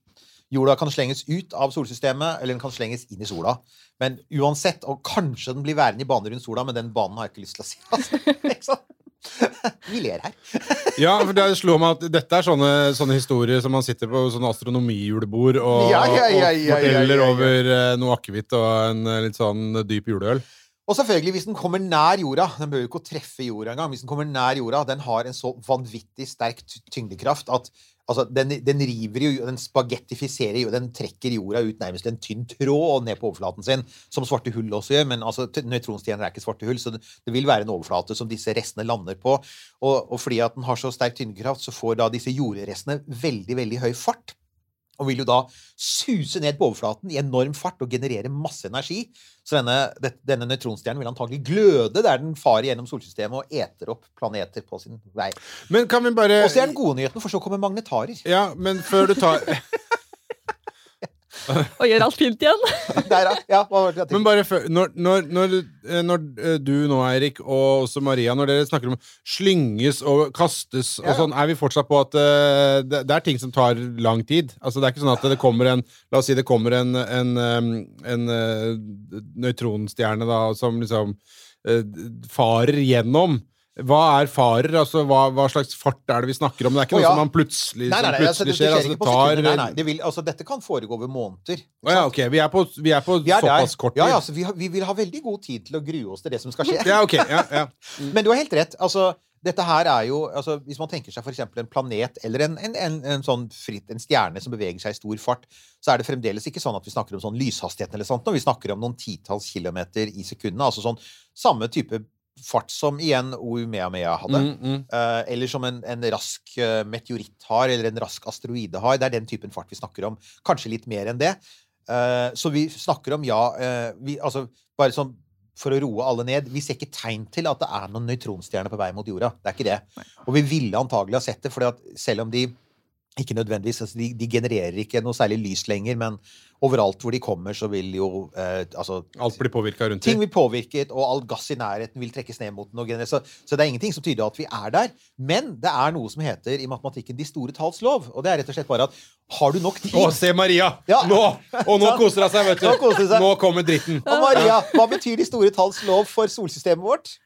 Speaker 6: Jorda kan slenges ut av solsystemet, eller den kan slenges inn i sola. Men uansett, og kanskje den blir værende i bane rundt sola, men den banen har jeg ikke lyst til å si. Altså. Vi ler her.
Speaker 5: Ja, for det slår meg at dette er sånne, sånne historier som man sitter på sånne astronomijulebord og,
Speaker 6: Ja, ja, ja, ja,
Speaker 5: og forteller over eh, noe akevitt og en eh, litt sånn dyp juleøl.
Speaker 6: Og selvfølgelig, hvis den kommer nær jorda Den behøver jo ikke treffe jorda engang. Hvis den kommer nær jorda, den har en så vanvittig sterk tyngdekraft at altså, den, den river jo Den spagettifiserer jo Den trekker jorda ut nærmest en tynn tråd ned på overflaten sin, som svarte hull også gjør. Men altså, nøytronstjerner er ikke svarte hull, så det, det vil være en overflate som disse restene lander på. Og, og fordi at den har så sterk tyngdekraft, så får da disse jordrestene veldig, veldig høy fart. Og vil jo da suse ned på overflaten i enorm fart og generere masse energi. Så denne, denne nøytronstjernen vil antagelig gløde der den farer gjennom solsystemet og eter opp planeter på sin vei.
Speaker 5: Men kan vi bare
Speaker 6: Og så er den gode nyheten, for så kommer magnetarer.
Speaker 5: Ja, men før du tar
Speaker 7: Og gjør alt fint igjen.
Speaker 6: Der, ja.
Speaker 5: Men bare før Når, når, når, eh, når eh, du nå, Eirik, og også Maria, når dere snakker om slynges og kastes og
Speaker 6: Ja.
Speaker 5: sånn, er vi fortsatt på at uh, det, det er ting som tar lang tid? Altså, det er ikke sånn at det kommer en La oss si det kommer en, en, en, en nøytronstjerne da, som liksom uh, farer gjennom. Hva er farer? Altså, hva, hva slags fart er det vi snakker om? Det er ikke
Speaker 6: Å,
Speaker 5: noe som man plutselig,
Speaker 6: Nei, nei, nei, altså,
Speaker 5: plutselig skjer. Altså, det tar.
Speaker 6: Nei, nei, det vil, altså, dette kan foregå over måneder.
Speaker 5: Oh, ja, ok. Vi er på, vi er på
Speaker 6: Vi er
Speaker 5: såpass kort tid.
Speaker 6: Ja, ja, så vi, har, vi vil ha veldig god tid til å grue oss til det som skal skje.
Speaker 5: Ja, ok. Ja, ja.
Speaker 6: Men du har helt rett. altså dette her er jo, altså Hvis man tenker seg eksempel en planet eller en, en, en, en sånn fritt, en stjerne som beveger seg i stor fart, så er det fremdeles ikke sånn at vi snakker om sånn lyshastigheten eller sånt, når vi snakker om noen titalls kilometer i sekundene. Altså sånn samme type fart som igjen Oumea-Mea hadde.
Speaker 5: Mm, mm.
Speaker 6: Eh, eller som en, en rask eh, meteoritt har, eller en rask asteroide har. Det er den typen fart vi snakker om. Kanskje litt mer enn det. Eh, så vi snakker om, ja vi, altså, Bare sånn for å roe alle ned. Vi ser ikke tegn til at det er noen nøytronstjerner på vei mot jorda. Det er ikke det. Og vi ville antagelig ha sett det, for selv om de ikke nødvendigvis, altså de, de genererer ikke noe særlig lys lenger, men overalt hvor de kommer, så vil jo eh, altså,
Speaker 5: Alt blir påvirka rundt
Speaker 6: Ting blir påvirket, og all gass i nærheten vil trekkes ned mot den. Så, så det er ingenting som tyder at vi er der. Men det er noe som heter i matematikken de store talls lov. Og det er rett og slett bare at har du nok tid
Speaker 5: Å, se Maria!
Speaker 6: Ja.
Speaker 5: Nå! Og nå koser hun seg, vet du.
Speaker 6: Nå.
Speaker 5: Nå kommer dritten.
Speaker 6: Og Maria, hva betyr de store talls lov for solsystemet vårt?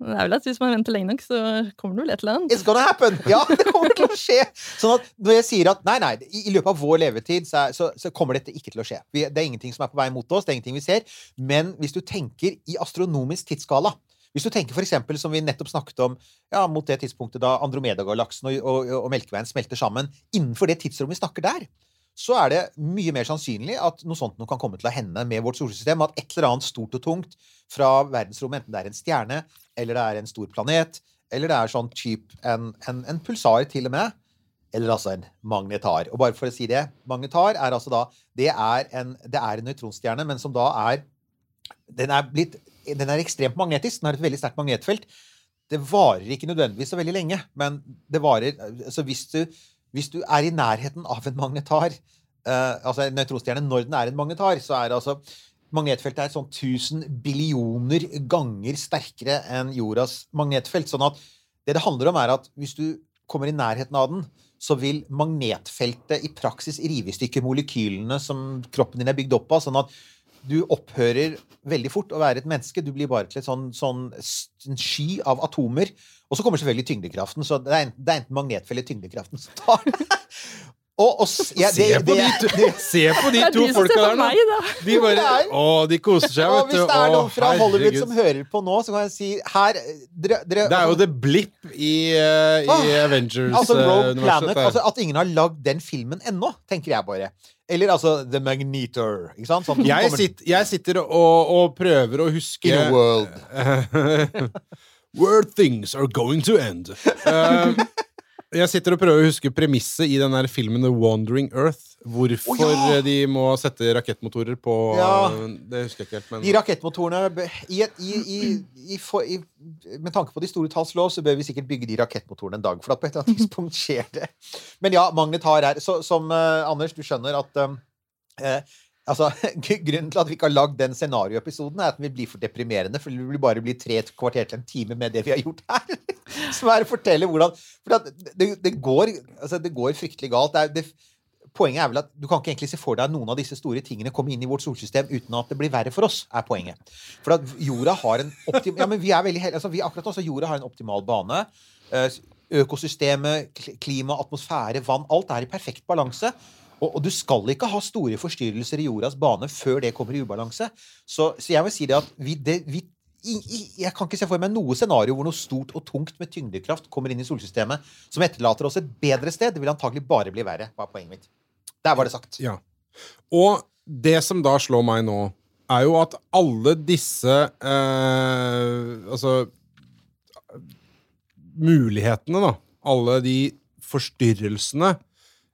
Speaker 7: Det er vel at Hvis man venter lenge nok, så kommer det vel et eller annet.
Speaker 6: It's gonna happen! Ja, det kommer til å skje. Sånn at når jeg sier at nei, nei, i, løpet av vår levetid så, så, så kommer dette ikke til å skje. Det er ingenting som er på vei mot oss, det er ingenting vi ser. Men hvis du tenker i astronomisk tidsskala hvis du tenker for eksempel, som vi nettopp snakket om, ja, mot det tidspunktet da Andromeda-galaksen og, og, og Melkeveien smelter sammen, innenfor det tidsrommet vi snakker der, så er det mye mer sannsynlig at noe sånt noe kan komme til å hende med vårt solsystem. At et eller annet stort og tungt fra verdensrommet, enten det er en stjerne, eller det er en stor planet, eller det er sånn type en, en, en pulsar til og med, eller altså en magnetar. Og bare for å si det, magnetar er altså da Det er en, det er en nøytronstjerne, men som da er den er, blitt, den er ekstremt magnetisk. Den har et veldig sterkt magnetfelt. Det varer ikke nødvendigvis så veldig lenge, men det varer altså hvis, du, hvis du er i nærheten av en magnetar, uh, altså nøytronstjerne, når den er en magnetar, så er det altså Magnetfeltet er sånn 1000 billioner ganger sterkere enn jordas magnetfelt. Sånn at det det handler om, er at hvis du kommer i nærheten av den, så vil magnetfeltet i praksis rive i stykker molekylene som kroppen din er bygd opp av. sånn at du opphører veldig fort å være et menneske. Du blir bare til et sånn, sånn en sky av atomer. Og så kommer selvfølgelig tyngdekraften. Så det er enten, det er enten magnetfelt eller tyngdekraften som tar og, og, ja, det, Se
Speaker 5: på
Speaker 6: det-
Speaker 5: de to,
Speaker 6: det-
Speaker 5: se på de
Speaker 7: Det
Speaker 5: to
Speaker 7: de
Speaker 5: folka der nå!
Speaker 7: meg, da.
Speaker 5: De bare Å, de koser seg, vet du.
Speaker 6: hvis det er noen fra Hollywood
Speaker 5: herregud.
Speaker 6: som hører på nå, så kan jeg si her dere, dere,
Speaker 5: Det er jo The Blip i, uh, i
Speaker 6: Ah,
Speaker 5: Avengers.
Speaker 6: Altså
Speaker 5: eh,
Speaker 6: Rogue
Speaker 5: universet,
Speaker 6: Planet. Altså At ingen har lagd den filmen ennå, tenker jeg bare. Eller altså The Magnetor. Ikke sant? Sånn,
Speaker 5: jeg, sitter, jeg sitter og, og prøver å huske
Speaker 6: In a world.
Speaker 5: Where things are going to end. Eh, jeg sitter og prøver å huske premisset i den der filmen The Wandering Earth. Hvorfor
Speaker 6: oh, ja!
Speaker 5: de må sette rakettmotorer på
Speaker 6: Ja.
Speaker 5: Det husker jeg ikke helt, men
Speaker 6: De rakettmotorene i i, i, Med tanke på de store talls lov, så bør vi sikkert bygge de rakettmotorene en dag. For at på et eller annet tidspunkt skjer det. Men ja, magnetar her. så, Som uh, Anders, du skjønner at eh, Altså, Grunnen til at vi ikke har lagd den scenarioepisoden, er at den vil bli for deprimerende. For det vil bare bli tre kvarter til en time med det vi har gjort her. Som er å fortelle hvordan For det, det, går, altså, det går fryktelig galt. Det det, poenget er vel at du kan ikke egentlig se for deg noen av disse store tingene kommer inn i vårt solsystem uten at det blir verre for oss, er poenget. For at jorda har en optim... Ja, men vi er veldig hel- altså, vi, akkurat også, jorda har en optimal bane. Eh, Økosystemet, klima, atmosfære, vann, alt er i perfekt balanse. Og, og du skal ikke ha store forstyrrelser i jordas bane før det kommer i ubalanse. Så, så jeg vil si det at vi, det, vi i, i, jeg kan ikke se for meg noe scenario hvor noe stort og tungt med tyngdekraft kommer inn i solsystemet som etterlater oss et bedre sted. Det vil antagelig bare bli verre. var poenget mitt. Der var det sagt.
Speaker 5: Ja. Og det som da slår meg nå, er jo at alle disse eh, Altså Mulighetene, da. Alle de forstyrrelsene.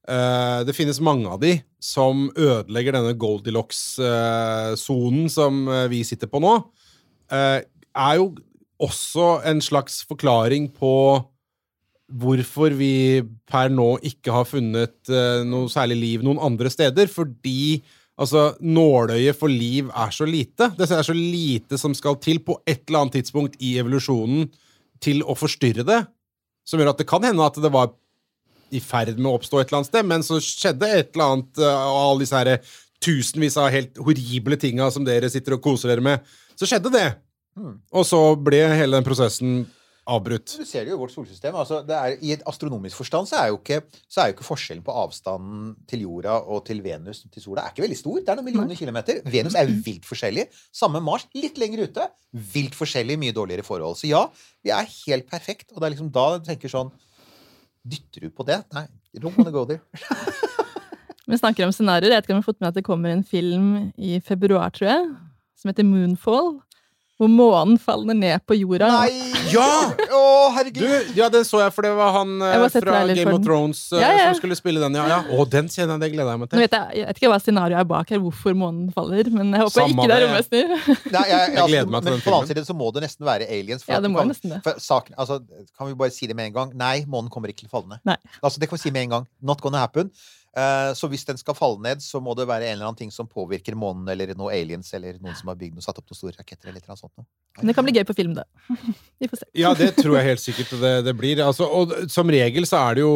Speaker 5: Eh, det finnes mange av de som ødelegger denne Goldilocks-sonen som eh, vi sitter på nå. Eh, er jo også en slags forklaring på hvorfor vi per nå ikke har funnet eh, noe særlig liv noen andre steder. Fordi altså, nåløyet for liv er så lite. Det er så lite som skal til på et eller annet tidspunkt i evolusjonen til å forstyrre det. Som gjør at det kan hende at det var i ferd med å oppstå et eller annet sted, men så skjedde et eller annet eh, av alle disse her tusenvis av helt horrible tinga som dere sitter og koser dere med. Så skjedde det. Og så ble hele den prosessen avbrutt.
Speaker 6: Du ser det jo i vårt solsystem. Altså, det er, I et astronomisk forstand så er, jo ikke, så er jo ikke forskjellen på avstanden til jorda og til Venus til sola er ikke veldig stor. Det er noen millioner kilometer. Venus er vilt forskjellig. Samme Mars, litt lenger ute. Vilt forskjellig, mye dårligere forhold. Så ja, vi er helt perfekt. Og det er liksom da du tenker sånn Dytter du på det? Nei. Don't wanna go there.
Speaker 7: Vi snakker om scenarioer. Jeg vet ikke om jeg har fått med at det kommer en film i februar, tror jeg, som heter Moonfall. Hvor månen faller ned på jorda.
Speaker 6: Nei!
Speaker 5: Ja!
Speaker 6: Å,
Speaker 5: Du, ja, den så jeg, for det var han eh, fra Game of. Thrones eh,
Speaker 7: Ja, ja.
Speaker 5: som skulle spille den, ja. ja. Å, den kjenner jeg, det gleder jeg meg
Speaker 7: Nå
Speaker 5: til.
Speaker 7: vet jeg, jeg vet ikke hva scenarioet er bak her, hvorfor månen faller, men jeg håper
Speaker 5: Samme
Speaker 7: ikke det er
Speaker 5: det.
Speaker 7: romvesener.
Speaker 6: Jeg, jeg,
Speaker 5: Jeg gleder meg til
Speaker 6: den
Speaker 5: den
Speaker 6: på den annen side så må det nesten være aliens.
Speaker 7: Ja, det må
Speaker 6: kan,
Speaker 7: nesten det.
Speaker 6: For saken, altså, kan vi bare si det med en gang? Nei, månen kommer ikke til å falle ned. Altså, det kan vi si med en gang. Not gonna happen. Eh, så hvis den skal falle ned, så må det være en eller annen ting som påvirker månen, eller noen aliens, eller noen som har bygd og satt opp noen store raketter, eller noe sånt.
Speaker 7: Men det kan bli gøy på film, det. Vi får se.
Speaker 5: Ja, det tror jeg helt sikkert det, det blir. Altså, og som regel så er det jo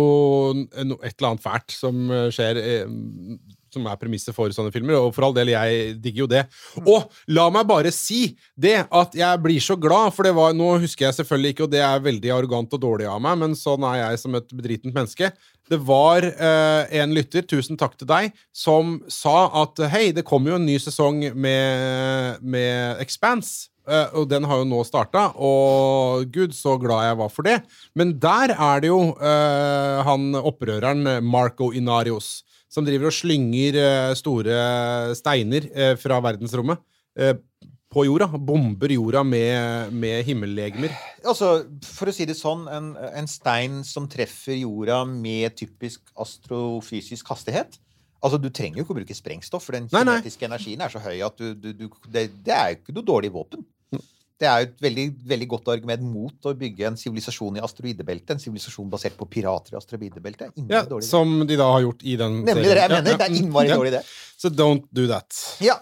Speaker 5: et eller annet fælt som eh, skjer, eh, som er premisset for sånne filmer, og for all del, jeg digger jo det. Og la meg bare si det, at jeg blir så glad, for det var Nå husker jeg selvfølgelig ikke, og det er veldig arrogant og dårlig av meg, men sånn er jeg som et bedritent menneske. Det var uh, en lytter, tusen takk til deg, som sa at hei, det kommer jo en ny sesong med, med Expanse. Uh, og den har jo nå starta, og gud, så glad jeg var for det. Men der er det jo uh, han opprøreren Marco Inarios som driver og slynger eh, store steiner eh, fra verdensrommet eh, på jorda. Bomber jorda med, med himmellegemer.
Speaker 6: Altså, for å si det sånn, en, en stein som treffer jorda med typisk astrofysisk hastighet Altså, Du trenger jo ikke å bruke sprengstoff, for den kinetiske energien er så høy at du, du, du, det, det er jo ikke noe dårlig våpen. Det er jo et veldig, veldig godt argument mot å bygge en sivilisasjon i asteroidebeltet. En sivilisasjon basert på pirater i asteroidebeltet.
Speaker 5: Ja, som de da har gjort i den
Speaker 6: Nemlig det jeg mener.
Speaker 5: Ja,
Speaker 6: Det er innmari
Speaker 5: ja.
Speaker 6: dårlig idé.
Speaker 5: Så don't do that.
Speaker 6: Ja.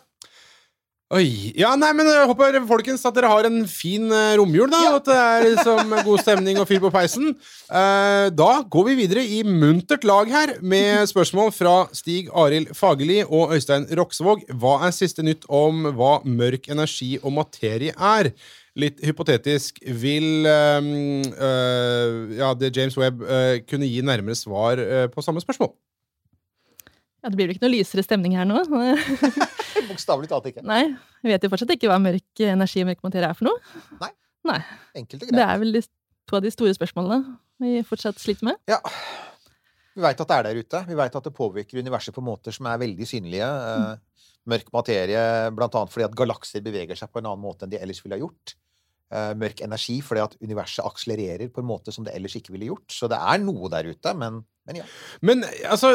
Speaker 5: Oi. Ja, nei, men jeg håper folkens at dere har en fin eh, romjul, da. Ja. at det er liksom god stemning og fyr på peisen. Eh, da går vi videre i muntert lag her med spørsmål fra Stig Arild Fagerli og Øystein Roksvåg. Hva er siste nytt om hva mørk energi og materie er? Litt hypotetisk, vil eh, ja, det James Webb kunne gi nærmere svar på samme spørsmål?
Speaker 7: Ja, det blir vel ikke noe lysere stemning her nå.
Speaker 6: Bokstavelig talt ikke.
Speaker 7: Nei, vi vet jo fortsatt ikke hva mørk energi og mørk materie er for noe. Nei. Nei.
Speaker 6: Enkelt og
Speaker 7: Det er vel de, to av de store spørsmålene vi fortsatt sliter med.
Speaker 6: Ja. Vi veit at det er der ute. Vi veit at det påvirker universet på måter som er veldig synlige. Eh, mørk materie annet fordi at galakser beveger seg på en annen måte enn de ellers ville ha gjort. Eh, mørk energi fordi at universet akselererer på en måte som det ellers ikke ville gjort. Så det er noe der ute, men, men ja.
Speaker 5: Men altså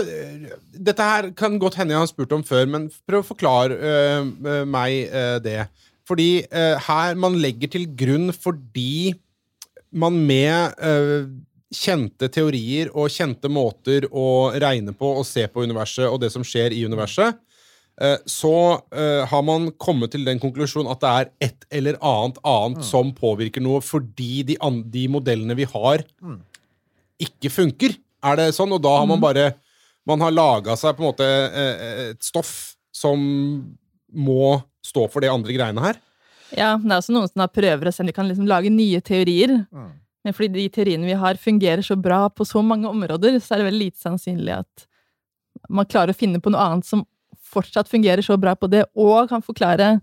Speaker 5: Dette her kan godt hende jeg har spurt om før, men prøv å forklare øh, meg øh, det. Fordi øh, her man legger til grunn fordi man med øh, kjente teorier og kjente måter å regne på og se på universet og det som skjer i universet, øh, så øh, har man kommet til den konklusjonen at det er et eller annet annet som påvirker noe fordi de, de modellene vi har, ikke funker. Er det sånn? Og da har man bare man har laga seg på en måte eh, et stoff som må stå for de andre greiene her.
Speaker 7: Ja, det er også noen som da prøver å se om de kan liksom lage nye teorier.
Speaker 6: Mm.
Speaker 7: Men fordi de teoriene vi har, fungerer så bra på så mange områder, så er det veldig lite sannsynlig at man klarer å finne på noe annet som fortsatt fungerer så bra på det, og kan forklare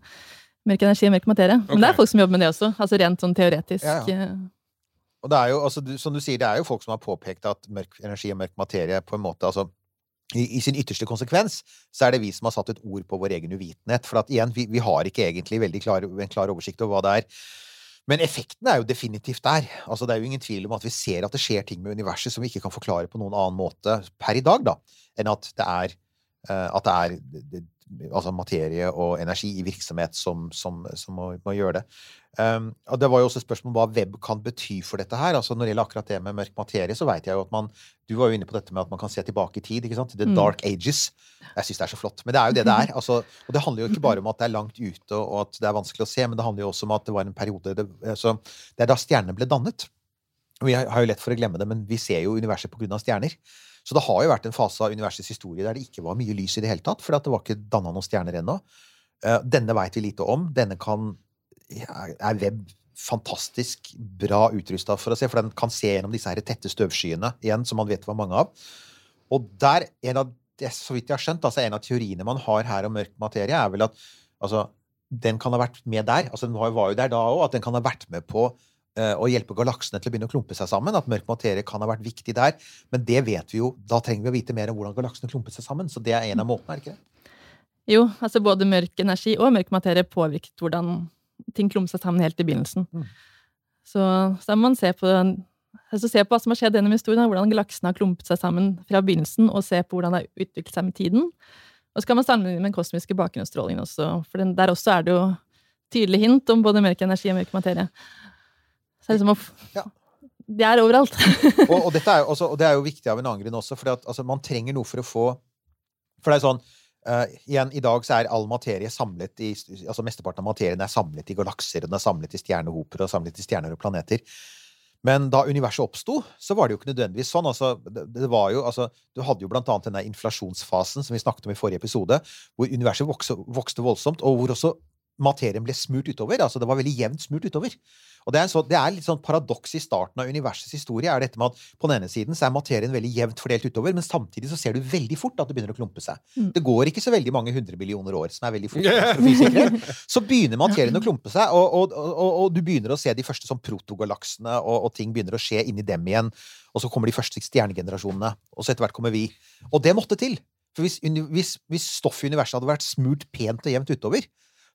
Speaker 7: mørk energi og mørk materie. Men det er folk som jobber med det også. Altså rent sånn teoretisk.
Speaker 6: Ja, ja. Og det er jo, altså, som du sier, det er jo folk som har påpekt at mørk energi og mørk materie på en måte altså, i, I sin ytterste konsekvens så er det vi som har satt et ord på vår egen uvitenhet. For at igjen, vi, vi har ikke egentlig veldig klar, en klar oversikt over hva det er. Men effekten er jo definitivt der. Altså, det er jo ingen tvil om at vi ser at det skjer ting med universet som vi ikke kan forklare på noen annen måte per i dag, da, enn at det er, eh, at det er altså materie og energi i virksomhet som, som, som må, må gjøre det. Um, og det var jo også et spørsmål om hva web kan bety for dette her. Altså Når det gjelder akkurat det med mørk materie, så vet jeg jo at man Du var jo inne på dette med at man kan se tilbake i tid. ikke sant? The
Speaker 7: Mm.
Speaker 6: dark ages. Jeg syns det er så flott. Men det er jo det det er. Altså, og det handler jo ikke bare om at det er langt ute og at det er vanskelig å se, men det handler jo også om at det var en periode det, altså, det er da stjernene ble dannet. Vi har har jo lett for å glemme det, men vi ser jo universet pga. stjerner. Så det har jo vært en fase av universets historie der det ikke var mye lys i det hele tatt, for det var ikke danna noen stjerner ennå. Eh, Denne veit vi lite om. Denne kan er web fantastisk bra utrusta for å se, for den kan se gjennom disse her tette støvskyene igjen, som man vet var mange av. Og der, en av, så vidt jeg har skjønt, altså en av teoriene man har her om mørk materie, er vel at altså, den kan ha vært med der. altså Den var jo der da òg. At den kan ha vært med på eh, å hjelpe galaksene til å begynne å klumpe seg sammen. At mørk materie kan ha vært viktig der. Men det vet vi jo. Da trenger vi å vite mer om hvordan galaksene klumpet seg sammen. Så det er en av måtene, er det ikke det?
Speaker 7: Jo, altså både mørk energi og mørk materie påvirket hvordan ting klumpet seg sammen helt i begynnelsen.
Speaker 6: Mm.
Speaker 7: Så, så må man se på, altså se på hva som har skjedd gjennom historien, hvordan galaksene har klumpet seg sammen fra begynnelsen, og se på hvordan det har utviklet seg med tiden. Og så kan man sammenligne med den kosmiske bakgrunnsstrålingen også, for den, der også er det jo tydelig hint om både mørk energi og mørk materie. Det er liksom å
Speaker 6: Ja.
Speaker 7: De er overalt.
Speaker 6: og, og, dette er jo også, og det er jo viktig av en annen grunn også, for altså, man trenger noe for å få For det er sånn Uh, igjen, I dag så er all materie samlet i altså Mesteparten av materien er samlet i galakser, den er samlet i stjernehoper og samlet i stjerner og planeter. Men da universet oppsto, så var det jo ikke nødvendigvis sånn. Altså, det, det var jo, altså, du hadde jo blant annet denne inflasjonsfasen som vi snakket om i forrige episode, hvor universet vokste, vokste voldsomt, og hvor også materien ble smurt utover. altså Det var veldig jevnt smurt utover. Og det er, en sånn- det er litt sånn paradoks i starten av universets historie. er dette med at På den ene siden så er materien veldig jevnt fordelt utover, men samtidig så ser du veldig fort at det begynner å klumpe seg.
Speaker 7: Mm.
Speaker 6: Det går ikke så veldig mange hundre millioner år som er veldig fort. Yeah. Så begynner materien å klumpe seg, og, og, og, og du begynner å se de første sånn protogalaksene, og, og ting begynner å skje inni dem igjen. Og så kommer de første stjernegenerasjonene, og så etter hvert kommer vi. Og det måtte til. For hvis, hvis, hvis stoffet i universet hadde vært smurt pent og jevnt utover,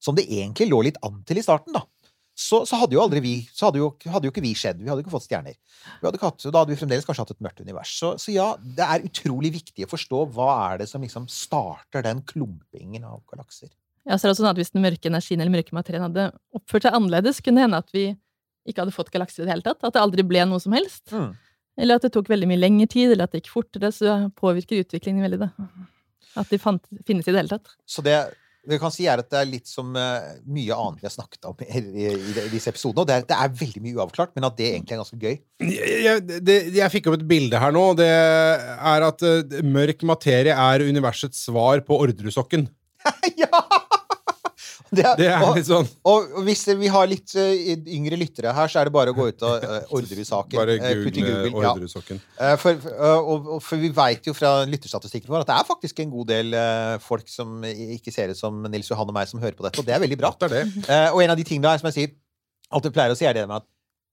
Speaker 6: som det egentlig lå litt an til i starten, da, så, så hadde jo aldri vi så hadde jo, hadde jo ikke vi skjedd. Vi hadde ikke fått stjerner. Vi hadde hatt, da hadde vi fremdeles kanskje hatt et mørkt univers. Så, så ja, det er utrolig viktig å forstå hva er det som liksom starter den klumpingen av galakser.
Speaker 7: Ja, så er det også sånn at Hvis den mørke energien eller mørke materien hadde oppført seg annerledes, kunne det hende at vi ikke hadde fått galakser i det hele tatt. At det aldri ble noe som helst.
Speaker 6: Mm.
Speaker 7: Eller at det tok veldig mye lengre tid, eller at det gikk fortere. Så påvirker utviklingen veldig det. At de fant, finnes i det hele tatt.
Speaker 6: Så det vi kan si er at det er litt som eh, mye annet vi har snakket om i, i, i disse episodene. Og det er, det er veldig mye uavklart, men at det egentlig er ganske gøy.
Speaker 5: Jeg, jeg, det, jeg fikk opp et bilde her nå. Det er at uh, mørk materie er universets svar på ordresokken.
Speaker 6: ja! Det er,
Speaker 5: Det er
Speaker 6: og,
Speaker 5: litt sånn
Speaker 6: og hvis vi har litt uh, yngre lyttere her, så er det bare å gå ut og uh, Orderud-saken.
Speaker 5: Bare
Speaker 6: eh, putte i
Speaker 5: google
Speaker 6: ja.
Speaker 5: ordresokken.
Speaker 6: Eh, For, eh, og, og, for vi veit jo fra lytterstatistikken vår at det er faktisk en god del eh, folk som ikke ser ut som Nils Johan og meg, som hører på dette, og det er veldig bra.
Speaker 5: Det er det.
Speaker 6: Eh, og en av de tingene som jeg sier, alltid pleier å si, er det med at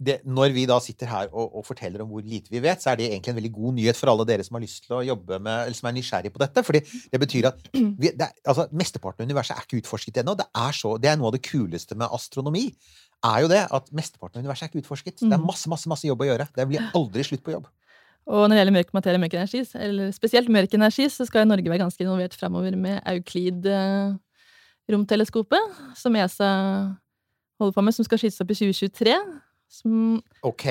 Speaker 6: det, når vi da sitter her og, og forteller om hvor lite vi vet, så er det egentlig en veldig god nyhet for alle dere som har lyst til å jobbe med, eller som er nysgjerrig på dette. fordi det betyr at vi, det er, altså, mesteparten av universet er ikke utforsket ennå. Det er, så, det er noe av det kuleste med astronomi. er jo det at Mesteparten av universet er ikke utforsket. Det er
Speaker 7: Mm.
Speaker 6: masse masse, masse jobb å gjøre. Det blir aldri slutt på jobb.
Speaker 7: Og når det gjelder mørk materie og mørk energi, eller spesielt mørk energi, så skal Norge være ganske involvert framover med Euklid-romteleskopet, som ESA holder på med, som skal skytes opp i 2023. Som,
Speaker 6: OK.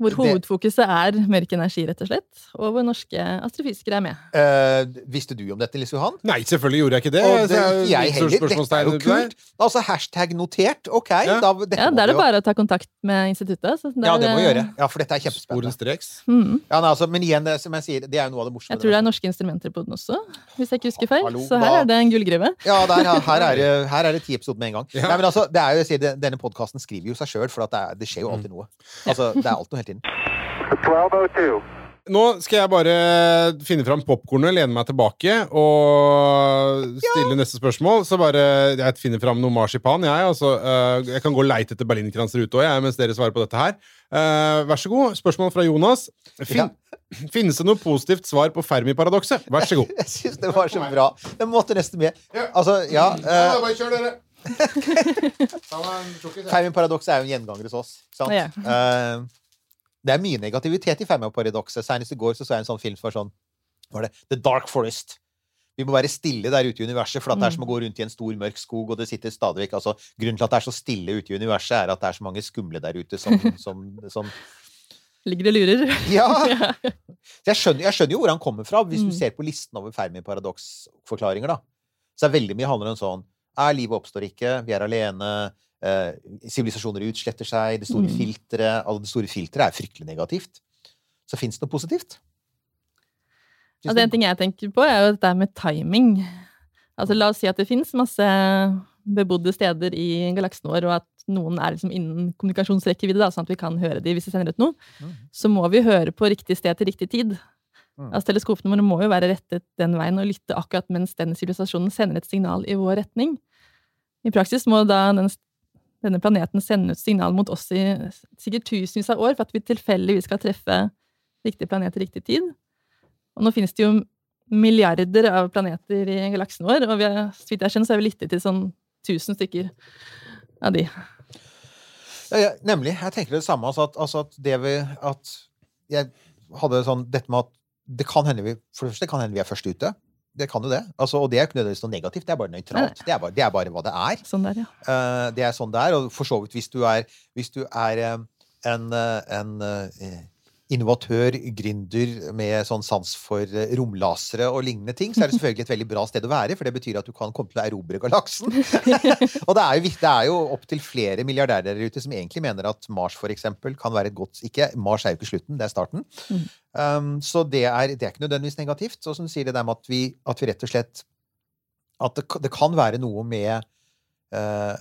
Speaker 7: hvor
Speaker 6: Det-
Speaker 7: hovedfokuset er mørk energi, rett og slett. Og hvor norske astrofysikere er med.
Speaker 6: Uh, visste du om dette, Lise Johan?
Speaker 5: Nei, selvfølgelig gjorde jeg ikke det.
Speaker 6: Og det,
Speaker 5: er
Speaker 6: jeg heller. Dette er jo kult. Altså hashtag notert. OK.
Speaker 5: Ja.
Speaker 6: Da, dette
Speaker 7: Ja, er det
Speaker 6: jo-
Speaker 7: bare å ta kontakt med instituttet.
Speaker 6: Ja, det må vi gjøre. Ja, for dette er kjempespennende.
Speaker 7: Mhm.
Speaker 6: Ja, nei, altså, men igjen, som jeg sier, det er jo noe av det morsomme.
Speaker 7: Jeg tror det er norske instrumenter på den også, hvis jeg ikke husker feil.
Speaker 6: Hallo,
Speaker 7: Så her
Speaker 6: da-
Speaker 7: er det en gullgruve.
Speaker 6: Ja, der, her, her, er det, her er det ti episoder med en gang.
Speaker 5: Ja.
Speaker 6: Nei, men altså, det er jo, jeg sier, Denne podkasten skriver jo seg sjøl, for at det, er, det skjer jo alltid noe. Altså, Det er alt noe hele tiden.
Speaker 2: 1202.
Speaker 5: Nå skal jeg bare finne fram popkornet, lene meg tilbake og stille neste spørsmål. Så bare Jeg finner fram noe marsipan, jeg. Altså, eh, jeg kan gå og leite etter berlinerkranser ute òg, mens dere svarer på dette her. Eh, vær så god. Spørsmål fra Jonas. Fin, Finnes det noe positivt svar på Fermi-paradokset? Vær så god.
Speaker 6: Jeg syns det var så bra. Det måtte nesten med. Altså, ja eh,
Speaker 5: bare kjør, dere.
Speaker 6: Fermi-paradokset er jo en gjenganger hos oss. Sant?
Speaker 7: Ja.
Speaker 6: Uh, det er mye negativitet i Fermi-paradokset. Senest i går så, så jeg en sånn film som var sånn var det The Dark Forest. Vi må være stille der ute i universet, for at det er som å gå rundt i en stor, mørk skog, og det sitter stadig vekk altså, Grunnen til at det er så stille ute i universet, er at det er så mange skumle der ute som, som, som
Speaker 7: Ligger og lurer.
Speaker 6: Ja! Jeg skjønner, jeg skjønner jo hvor han kommer fra, hvis du
Speaker 7: Mm.
Speaker 6: ser på listen over Fermi-paradoksforklaringer, da. Så er veldig mye handler om sånn Er livet oppstår ikke, vi er alene, eh, sivilisasjoner utsletter seg, det store
Speaker 7: Mm.
Speaker 6: filteret Alle det store filteret er fryktelig negativt. Så fins det noe positivt? Det
Speaker 7: Altså, en ting jeg tenker på, er jo dette med timing. Altså, la oss si at det fins masse bebodde steder i galaksen vår, og at noen er liksom innen kommunikasjonsrekkevidde, da, sånn at vi kan høre de hvis vi sender ut noe.
Speaker 6: mm.
Speaker 7: Så må vi høre på riktig sted til riktig tid.
Speaker 6: Mhm.
Speaker 7: Altså, teleskopene våre må jo være rettet den veien og lytte akkurat mens den sivilisasjonen sender et signal i vår retning. I praksis må da den, denne planeten sende ut signal mot oss i sikkert tusenvis av år for at vi tilfeldigvis skal treffe riktig planet til riktig tid. Og nå finnes det jo milliarder av planeter i galaksen vår, og vi er, så vidt jeg skjønner, så er vi lyttet til sånn tusen stykker av de.
Speaker 6: Ja, ja, nemlig. Jeg tenker det samme. Altså at, altså at det vi At jeg hadde sånn Dette med at det kan hende vi For det første kan hende vi er først ute. Det kan jo det. Altså, og det er ikke nødvendigvis noe negativt. Det er bare nøytralt. Det er bare, det er bare hva det er.
Speaker 7: Sånn der, ja.
Speaker 6: uh, det er sånn det er. Og for så vidt, hvis du er, hvis du er eh, en, eh, en eh, innovatør, gründer med sånn sans for eh, romlasere og lignende ting, så er det selvfølgelig et veldig bra sted å være, for det betyr at du kan komme til å erobre galaksen. og det er, jo, det er jo opptil flere milliardærer der ute som egentlig mener at Mars for eksempel, kan være et godt ikke, Mars er jo ikke slutten, det er starten.
Speaker 7: Mm.
Speaker 6: Um, så det er, det er ikke nødvendigvis negativt. Og som du sier, det der med at vi, at vi rett og slett At det, det kan være noe med eh,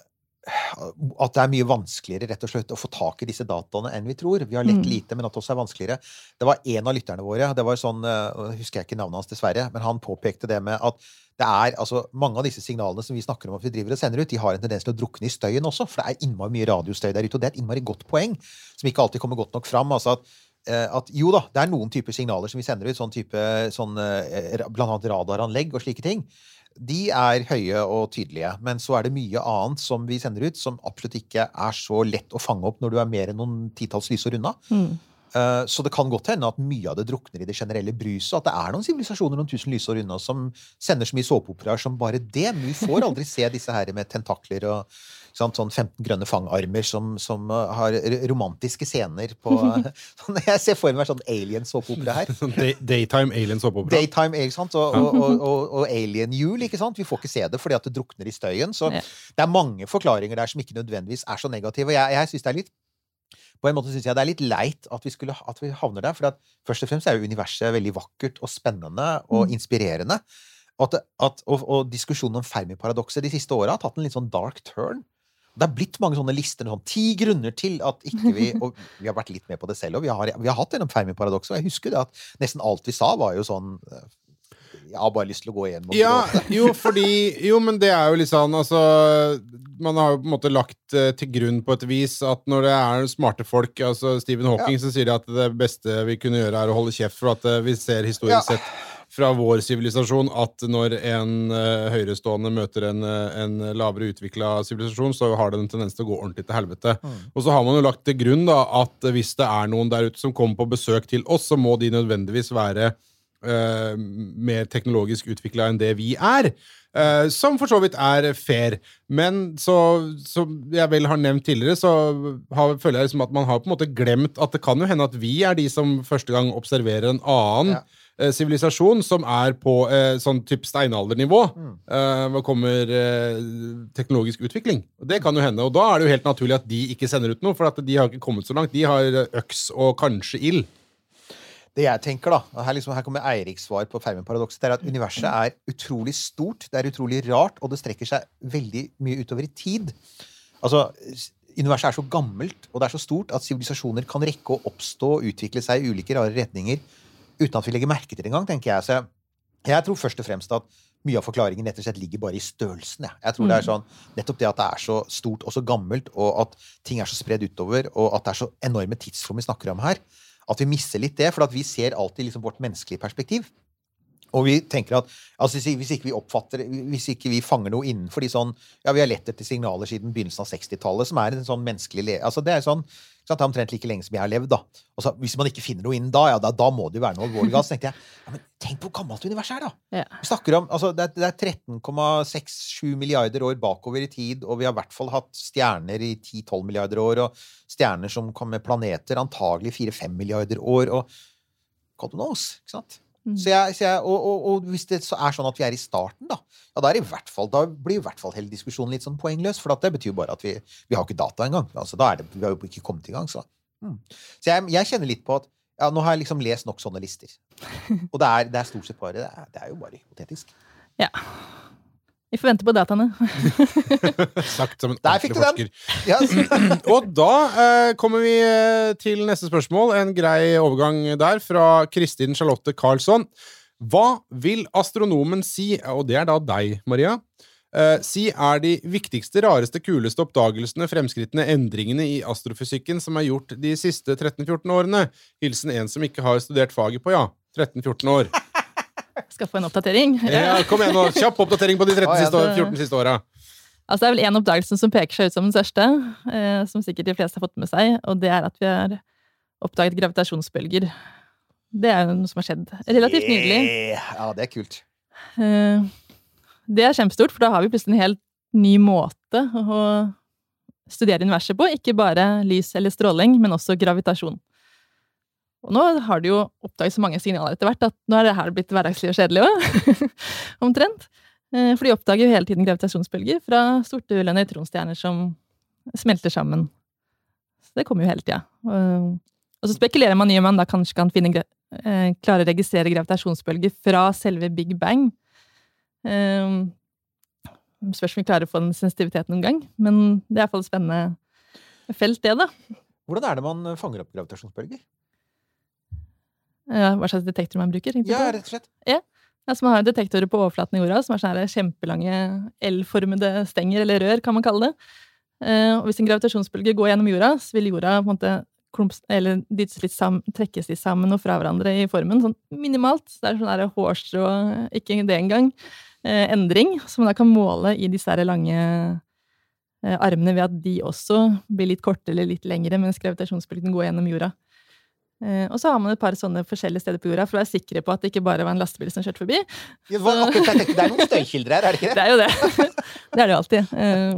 Speaker 6: at det er mye vanskeligere rett og slett å få tak i disse dataene enn vi tror. Vi har lett
Speaker 7: Mm.
Speaker 6: lite, men at det også er vanskeligere. Det var en av lytterne våre, det var sånn, eh, husker jeg ikke navnet hans dessverre, men han påpekte det med at det er, altså, mange av disse signalene som vi snakker om at vi driver og sender ut, de har en tendens til å drukne i støyen også, for det er innmari mye radiostøy der ute, og det er et innmari godt poeng, som ikke alltid kommer godt nok fram. altså at eh, at jo da, det er noen typer signaler som vi sender ut, sånn type sånn, eh, blant annet radaranlegg og slike ting. De er høye og tydelige, men så er det mye annet som vi sender ut, som absolutt ikke er så lett å fange opp når du er mer enn noen titalls lysår unna.
Speaker 7: Mm.
Speaker 6: Eh, Så det kan godt hende at mye av det drukner i det generelle bruset. At det er noen sivilisasjoner noen tusen lysår unna som sender så mye såpeoperaer som bare det. Men vi får aldri se disse her med tentakler og sant, sånn 15 grønne fangarmer som, som eh, har romantiske scener på sånn, Jeg ser for meg sånn alien-såpeopera her.
Speaker 5: Sånn day, daytime alien såpeopera.
Speaker 6: Daytime, ikke sant? Og, og, og, og, og alien-hjul, ikke sant? Vi får ikke se det fordi at det drukner i støyen. Så det er mange forklaringer der som ikke nødvendigvis er så negative. Og jeg, jeg synes det er litt på en måte synes jeg det er litt leit at vi, skulle, at vi havner der. For først og fremst er jo universet veldig vakkert og spennende og
Speaker 7: Mm.
Speaker 6: inspirerende. At, at, og, og diskusjonen om Fermi-paradokset de siste åra har tatt en litt sånn dark turn. Det har blitt mange sånne lister. Sånn, ti grunner til at ikke vi Og vi har vært litt med på det selv, og vi har, vi har hatt gjennom Fermi-paradokset. Og jeg husker det at nesten alt vi sa, var jo sånn eh, Jeg har bare lyst til å gå igjen
Speaker 5: Ja, jo, fordi Jo, men det er jo litt sånn, altså Man har jo på en måte lagt eh, til grunn på et vis at når det er smarte folk Altså Stephen Hawking så sier de at det beste vi kunne gjøre, er å holde kjeft, for at eh, vi ser historisk
Speaker 6: Ja.
Speaker 5: sett fra vår sivilisasjon at når en uh, høyrestående møter en, en lavere utvikla sivilisasjon, så har det en tendens til å gå ordentlig til helvete.
Speaker 6: Mm.
Speaker 5: Og så har man jo lagt til grunn da at hvis det er noen der ute som kommer på besøk til oss, så må de nødvendigvis være eh, mer teknologisk utvikla enn det vi er. Uh, som for så vidt er fair. Men så, som jeg vel har nevnt tidligere, så har, føler jeg liksom at man har på en måte glemt at det kan jo hende at vi er de som første gang observerer en annen eh, sivilisasjon som er på eh, sånn type steinaldernivå. Eh, hva kommer eh, teknologisk utvikling. Det kan jo hende. Og da er det jo helt naturlig at de ikke sender ut noe, for at de har ikke kommet så langt. De har eh, øks og kanskje ild.
Speaker 6: Det jeg tenker da, her, liksom, her kommer Eiriks svar på Fermi-paradokset, er at universet er utrolig stort, det er utrolig rart, og det strekker seg veldig mye utover i tid. Altså, universet er så gammelt, og det er så stort, at sivilisasjoner kan rekke å oppstå og utvikle seg i ulike rare retninger uten at vi legger merke til det engang, tenker jeg. Så jeg, jeg tror først og fremst at mye av forklaringen rett og slett ligger bare i størrelsen. Jeg, jeg tror det er sånn, Nettopp det at det er så stort og så gammelt, og at ting er så spredd utover, og at det er så enorme tidsrom vi snakker om her, at vi mister litt det, for vi ser alltid liksom vårt menneskelige perspektiv. Og vi tenker at altså, hvis- ikke vi oppfatter Hvis ikke vi fanger noe innenfor de sånn Ja, vi har lett etter signaler siden begynnelsen av 60-tallet, som er en sånn menneskelig. Altså, det er sånn sant, det er omtrent like lenge som jeg har levd, da. Og så, hvis man ikke finner noe innen da, ja, da, da må det jo være noe alvorlig galt. Så tenkte jeg ja, men tenk hvor gammelt universet er, da!
Speaker 7: Ja.
Speaker 6: Vi snakker om, altså Det er, er 13,67 milliarder år bakover i tid, og vi har i hvert fall hatt stjerner i 10-12 milliarder år, og stjerner som kom med planeter antagelig 4-5 milliarder år, og God knows, ikke sant? Så jeg, så jeg, og, og, og hvis det så er sånn at vi er i starten, da, ja, da, er i hvert fall, da blir i hvert fall hele diskusjonen litt sånn poengløs. For at det betyr jo bare at vi, vi har ikke data engang. Altså, da er det, vi har jo ikke kommet i gang. Så, mm. så jeg, jeg kjenner litt på at ja, nå har jeg liksom lest nok sånne lister. Og det er, det er stort sett bare det er, det er jo bare hypotetisk.
Speaker 7: Ja. Vi får vente på dataene.
Speaker 5: Sagt som en
Speaker 6: Der fikk
Speaker 5: ordentlig
Speaker 6: du den!
Speaker 5: forsker.
Speaker 6: Ja,
Speaker 5: Og da eh, kommer vi eh, til neste spørsmål. En grei overgang der fra Kristin Charlotte Karlsson. Hva vil astronomen si, og det er da deg, Maria, eh, si er de viktigste, rareste, kuleste oppdagelsene, fremskrittene, endringene i astrofysikken som er gjort de siste 13-14 årene? Hilsen en som ikke har studert faget på, ja. 13-14 år.
Speaker 7: Skal få en oppdatering.
Speaker 5: Ja, kom igjen nå, Kjapp oppdatering på de 13 siste, år- 14 siste åra.
Speaker 7: Altså, det er vel én oppdagelse som peker seg ut som den største, eh, som sikkert de fleste har fått med seg, og det er at vi har oppdaget gravitasjonsbølger. Det er jo noe som har skjedd relativt nylig.
Speaker 6: Yeah, Ja, det er kult.
Speaker 7: Eh, Det er kjempestort, for da har vi plutselig en helt ny måte å studere universet på. Ikke bare lys eller stråling, men også gravitasjon. Og nå har de jo oppdaget så mange signaler etter hvert at nå er det her blitt hverdagslig og kjedelig òg. Omtrent. Eh, For de oppdager jo hele tiden gravitasjonsbølger fra sorte hull og nøytronstjerner som smelter sammen. Så det kommer jo hele tida. Og og så spekulerer man i om man da kanskje kan finne, eh, klare å registrere gravitasjonsbølger fra selve Big Bang. Eh, spørs om vi klarer å få den sensitiviteten noen gang, men det er iallfall et spennende felt, det, da.
Speaker 6: Hvordan er det man fanger opp gravitasjonsbølger?
Speaker 7: Eh, Hva slags detektor man bruker.
Speaker 6: Ja, rett og slett.
Speaker 7: Altså, man har detektorer på overflaten i jorda som er sånne kjempelange L-formede stenger, eller rør, kan man kalle det. Eh, og hvis en gravitasjonsbølge går gjennom jorda, så vil jorda på en måte klumps, eller dyttes litt sammen, trekkes litt sammen og fra hverandre i formen, sånn minimalt. Så det er sånn hårstrå, ikke det engang, eh, endring, som man da kan måle i disse her lange eh, armene ved at de også blir litt kortere eller litt lengre mens gravitasjonsbølgen går gjennom jorda. Eh, og så har man et par sånne forskjellige steder på jorda for å være sikre på at det ikke bare var en lastebil som kjørte forbi.
Speaker 6: Ja, hva- akkurat, tenkte, det er noen støykilder her, er det ikke det?
Speaker 7: Det er jo det. Det er det jo alltid. Eh,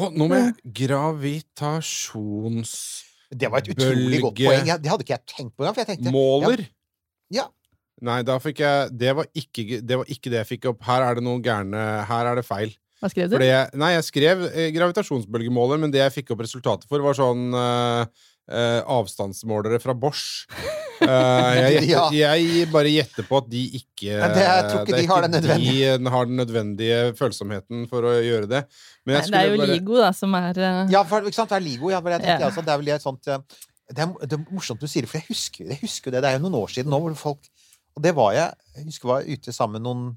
Speaker 5: Og nå med gravitasjonsbølge
Speaker 6: Det var et utrolig godt poeng. Det hadde ikke jeg tenkt på engang. For jeg tenkte Ja.
Speaker 5: Nei, da fikk jeg det var, ikke, det var ikke det jeg fikk opp. Her er det noe gærne Her er det feil.
Speaker 7: hva skrev du?
Speaker 5: Fordi jeg, nei, jeg skrev eh, gravitasjonsbølgemåler, men det jeg fikk opp resultatet for, var sånn eh, eh, avstandsmålere fra Bosch. Eh, jeg,
Speaker 6: Ja.
Speaker 5: jeg bare gjetter på at de ikke
Speaker 6: Men det- jeg tror ikke de har den nødvendige-
Speaker 5: de har den nødvendige følsomheten for å gjøre det. Men
Speaker 7: Nei, det er jo
Speaker 5: bare
Speaker 7: LIGO da, som er uh...
Speaker 6: Ja, for, ikke sant? Det er Ligo. Ja, jeg tenkte,
Speaker 7: Ja.
Speaker 6: jeg det er vel et sånt eh, det er, det er morsomt du sier det, for jeg husker, jeg husker det. Det er jo noen år siden nå hvor folk Og det var jeg Jeg husker jeg var ute sammen med noen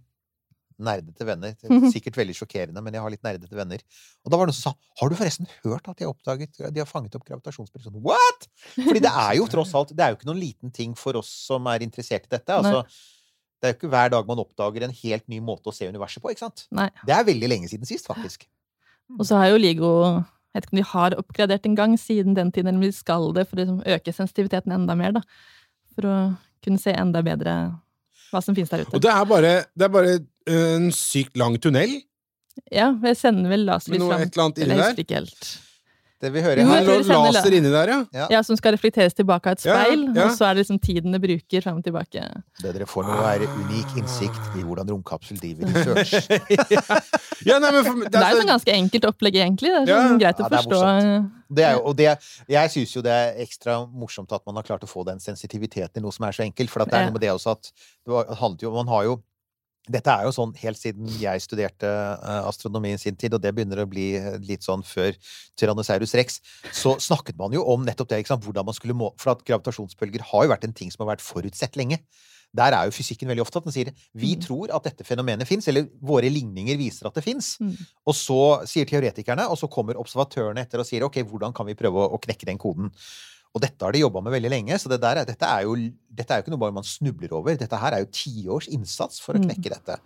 Speaker 6: nerdete venner. Er Sikkert veldig sjokkerende, men jeg har litt nerdete venner. Og da var det noen som sa Har du forresten hørt at de har oppdaget De har fanget opp gravitasjonsbølger? Sånn, What?! Fordi det er jo tross alt Det er jo ikke noen liten ting for oss som er interessert i dette. Altså, det er jo ikke hver dag man oppdager en helt ny måte å se universet på. ikke sant?
Speaker 7: Nei.
Speaker 6: Det er veldig lenge siden sist, faktisk.
Speaker 7: Og så har jo LIGO Jeg vet ikke om de har oppgradert en gang siden den tiden, eller om de skal det for å liksom øke sensitiviteten enda mer, da. For å kunne se enda bedre hva som finnes der ute.
Speaker 5: Og det er bare, det er bare eh, en sykt lang tunnel
Speaker 7: Ja, jeg sender vel
Speaker 5: med
Speaker 7: laserlys
Speaker 5: noe et eller annet inni der.
Speaker 6: Det vi hører
Speaker 7: Jo,
Speaker 6: her
Speaker 5: er noe
Speaker 7: sender
Speaker 5: laser inni der, ja.
Speaker 6: Ja.
Speaker 7: Ja, Som skal reflekteres tilbake av et
Speaker 5: speil. ja, ja.
Speaker 7: og så er det liksom tiden det bruker fram og tilbake.
Speaker 6: Det dere får nå, er unik innsikt i hvordan romkapsel driver research.
Speaker 5: ja nei, men for,
Speaker 7: Det er jo sånn ganske enkelt opplegg, egentlig. Det er
Speaker 5: Ja.
Speaker 7: sånn greit å
Speaker 6: Ja, det er
Speaker 7: forstå.
Speaker 6: Det er jo, og det, jeg syns jo det er ekstra morsomt at man har klart å få den sensitiviteten i noe som er så enkelt. For at det er noe med det også at det handler jo, man har jo dette er jo sånn helt siden jeg studerte eh, astronomi i sin tid, og det begynner å bli eh, litt sånn før Tyrannosaurus rex, så snakket man jo om nettopp det, hvordan man skulle må... For at gravitasjonsbølger har jo vært en ting som har vært forutsett lenge. Der er jo fysikken veldig ofte at den sier vi
Speaker 7: Mm.
Speaker 6: tror at dette fenomenet fins, eller våre ligninger viser at det fins.
Speaker 7: Mm.
Speaker 6: Og så sier teoretikerne, og så kommer observatørene etter og sier ok, hvordan kan vi prøve å knekke den koden? Og dette har de jobba med veldig lenge, så det der, er- dette, er jo, dette er jo ikke noe bare man snubler over. Dette her er jo tiårs innsats for å
Speaker 7: Mm.
Speaker 6: knekke dette.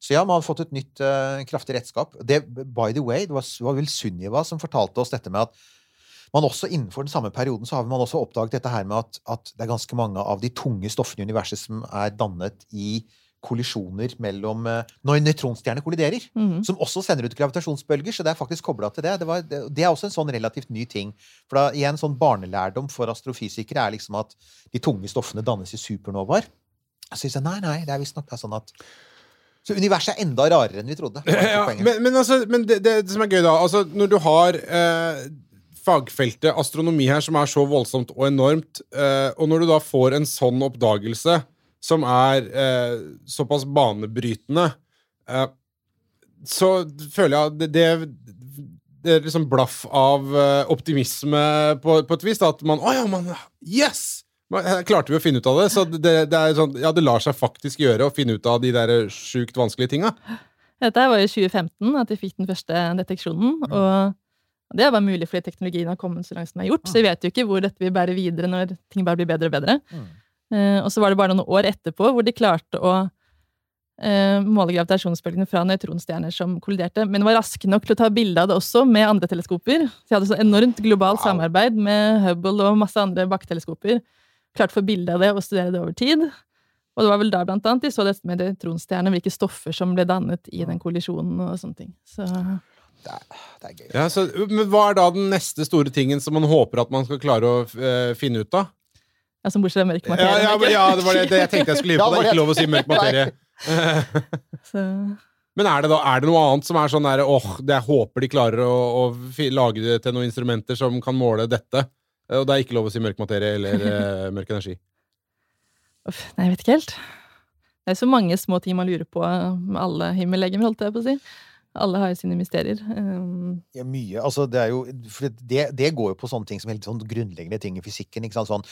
Speaker 6: Så ja, man har fått et nytt uh, kraftig redskap. Det, by the way, det var, var vel Sunniva som fortalte oss dette med at man også innenfor den samme perioden så har man også oppdaget dette her med at, at det er ganske mange av de tunge stoffene i universet som er dannet i kollisjoner mellom eh, Når nøytronstjerner kolliderer
Speaker 7: Mhm.
Speaker 6: som også sender ut gravitasjonsbølger, så det er faktisk kobla til det. Det, var, det. det er også en sånn relativt ny ting. For da, igjen, sånn barnelærdom for astrofysikere er liksom at de tunge stoffene dannes i supernovaer. Så sier nei, nei, det er visstnok sånn at Så universet er enda rarere enn vi trodde.
Speaker 5: Ja, men, men, altså, men det, det, det som er gøy, da altså, Når du har eh, fagfeltet astronomi her, som er så voldsomt og enormt, eh, og når du da får en sånn oppdagelse som er eh, såpass banebrytende, eh, så føler jeg at det, det, det er liksom blaff av eh, optimisme på, på et vis. Da, at man Å ja, man Yes! Man, her klarte vi å finne ut av det. Så det, det er sånn Ja, det lar seg faktisk gjøre å finne ut av de der sjukt vanskelige tinga.
Speaker 7: Dette var i 2015 at vi fikk den første deteksjonen. Og det var mulig fordi teknologien har kommet så langt som den har gjort. Så vi vet jo ikke hvor dette vil bære videre når ting bare blir bedre og bedre.
Speaker 6: Mm.
Speaker 7: Eh, og så var det bare noen år etterpå hvor de klarte å eh, måle gravitasjonsbølgene fra nøytronstjerner som kolliderte. Men var raske nok til å ta bilde av det også med andre teleskoper. Så de hadde så enormt globalt
Speaker 6: Wow.
Speaker 7: samarbeid med Hubble og masse andre bakketeleskoper. Klarte å få bilde av det og studere det over tid. Og det var vel da blant annet de så dette med nøytronstjerner, hvilke stoffer som ble dannet i den kollisjonen og sånne ting. Så
Speaker 6: Det er, det er gøy.
Speaker 5: Ja, så, men hva er da den neste store tingen som man håper at man skal klare å eh, finne ut av?
Speaker 7: Ja, som bortsett fra mørk materie.
Speaker 5: ja,
Speaker 7: men-
Speaker 5: ja, det var det, det jeg tenkte jeg skulle gi på. Det er ikke lov å si mørk materie.
Speaker 7: Så,
Speaker 5: Men er det da er det noe annet som er sånn der åh, oh, jeg håper de klarer å, å lage det til noen instrumenter som kan måle dette? Eh, Og det er ikke lov å si mørk materie eller uh, mørk energi.
Speaker 7: uff, nei, jeg vet ikke helt. Det er så mange små ting man lurer på med alle himmellegemer, holdt jeg på å si. Alle har jo sine mysterier. Um,
Speaker 6: Ja, mye. Altså, det jo det, det går jo på sånne ting som helt sånn grunnleggende ting i fysikken. ikke sant? Sånn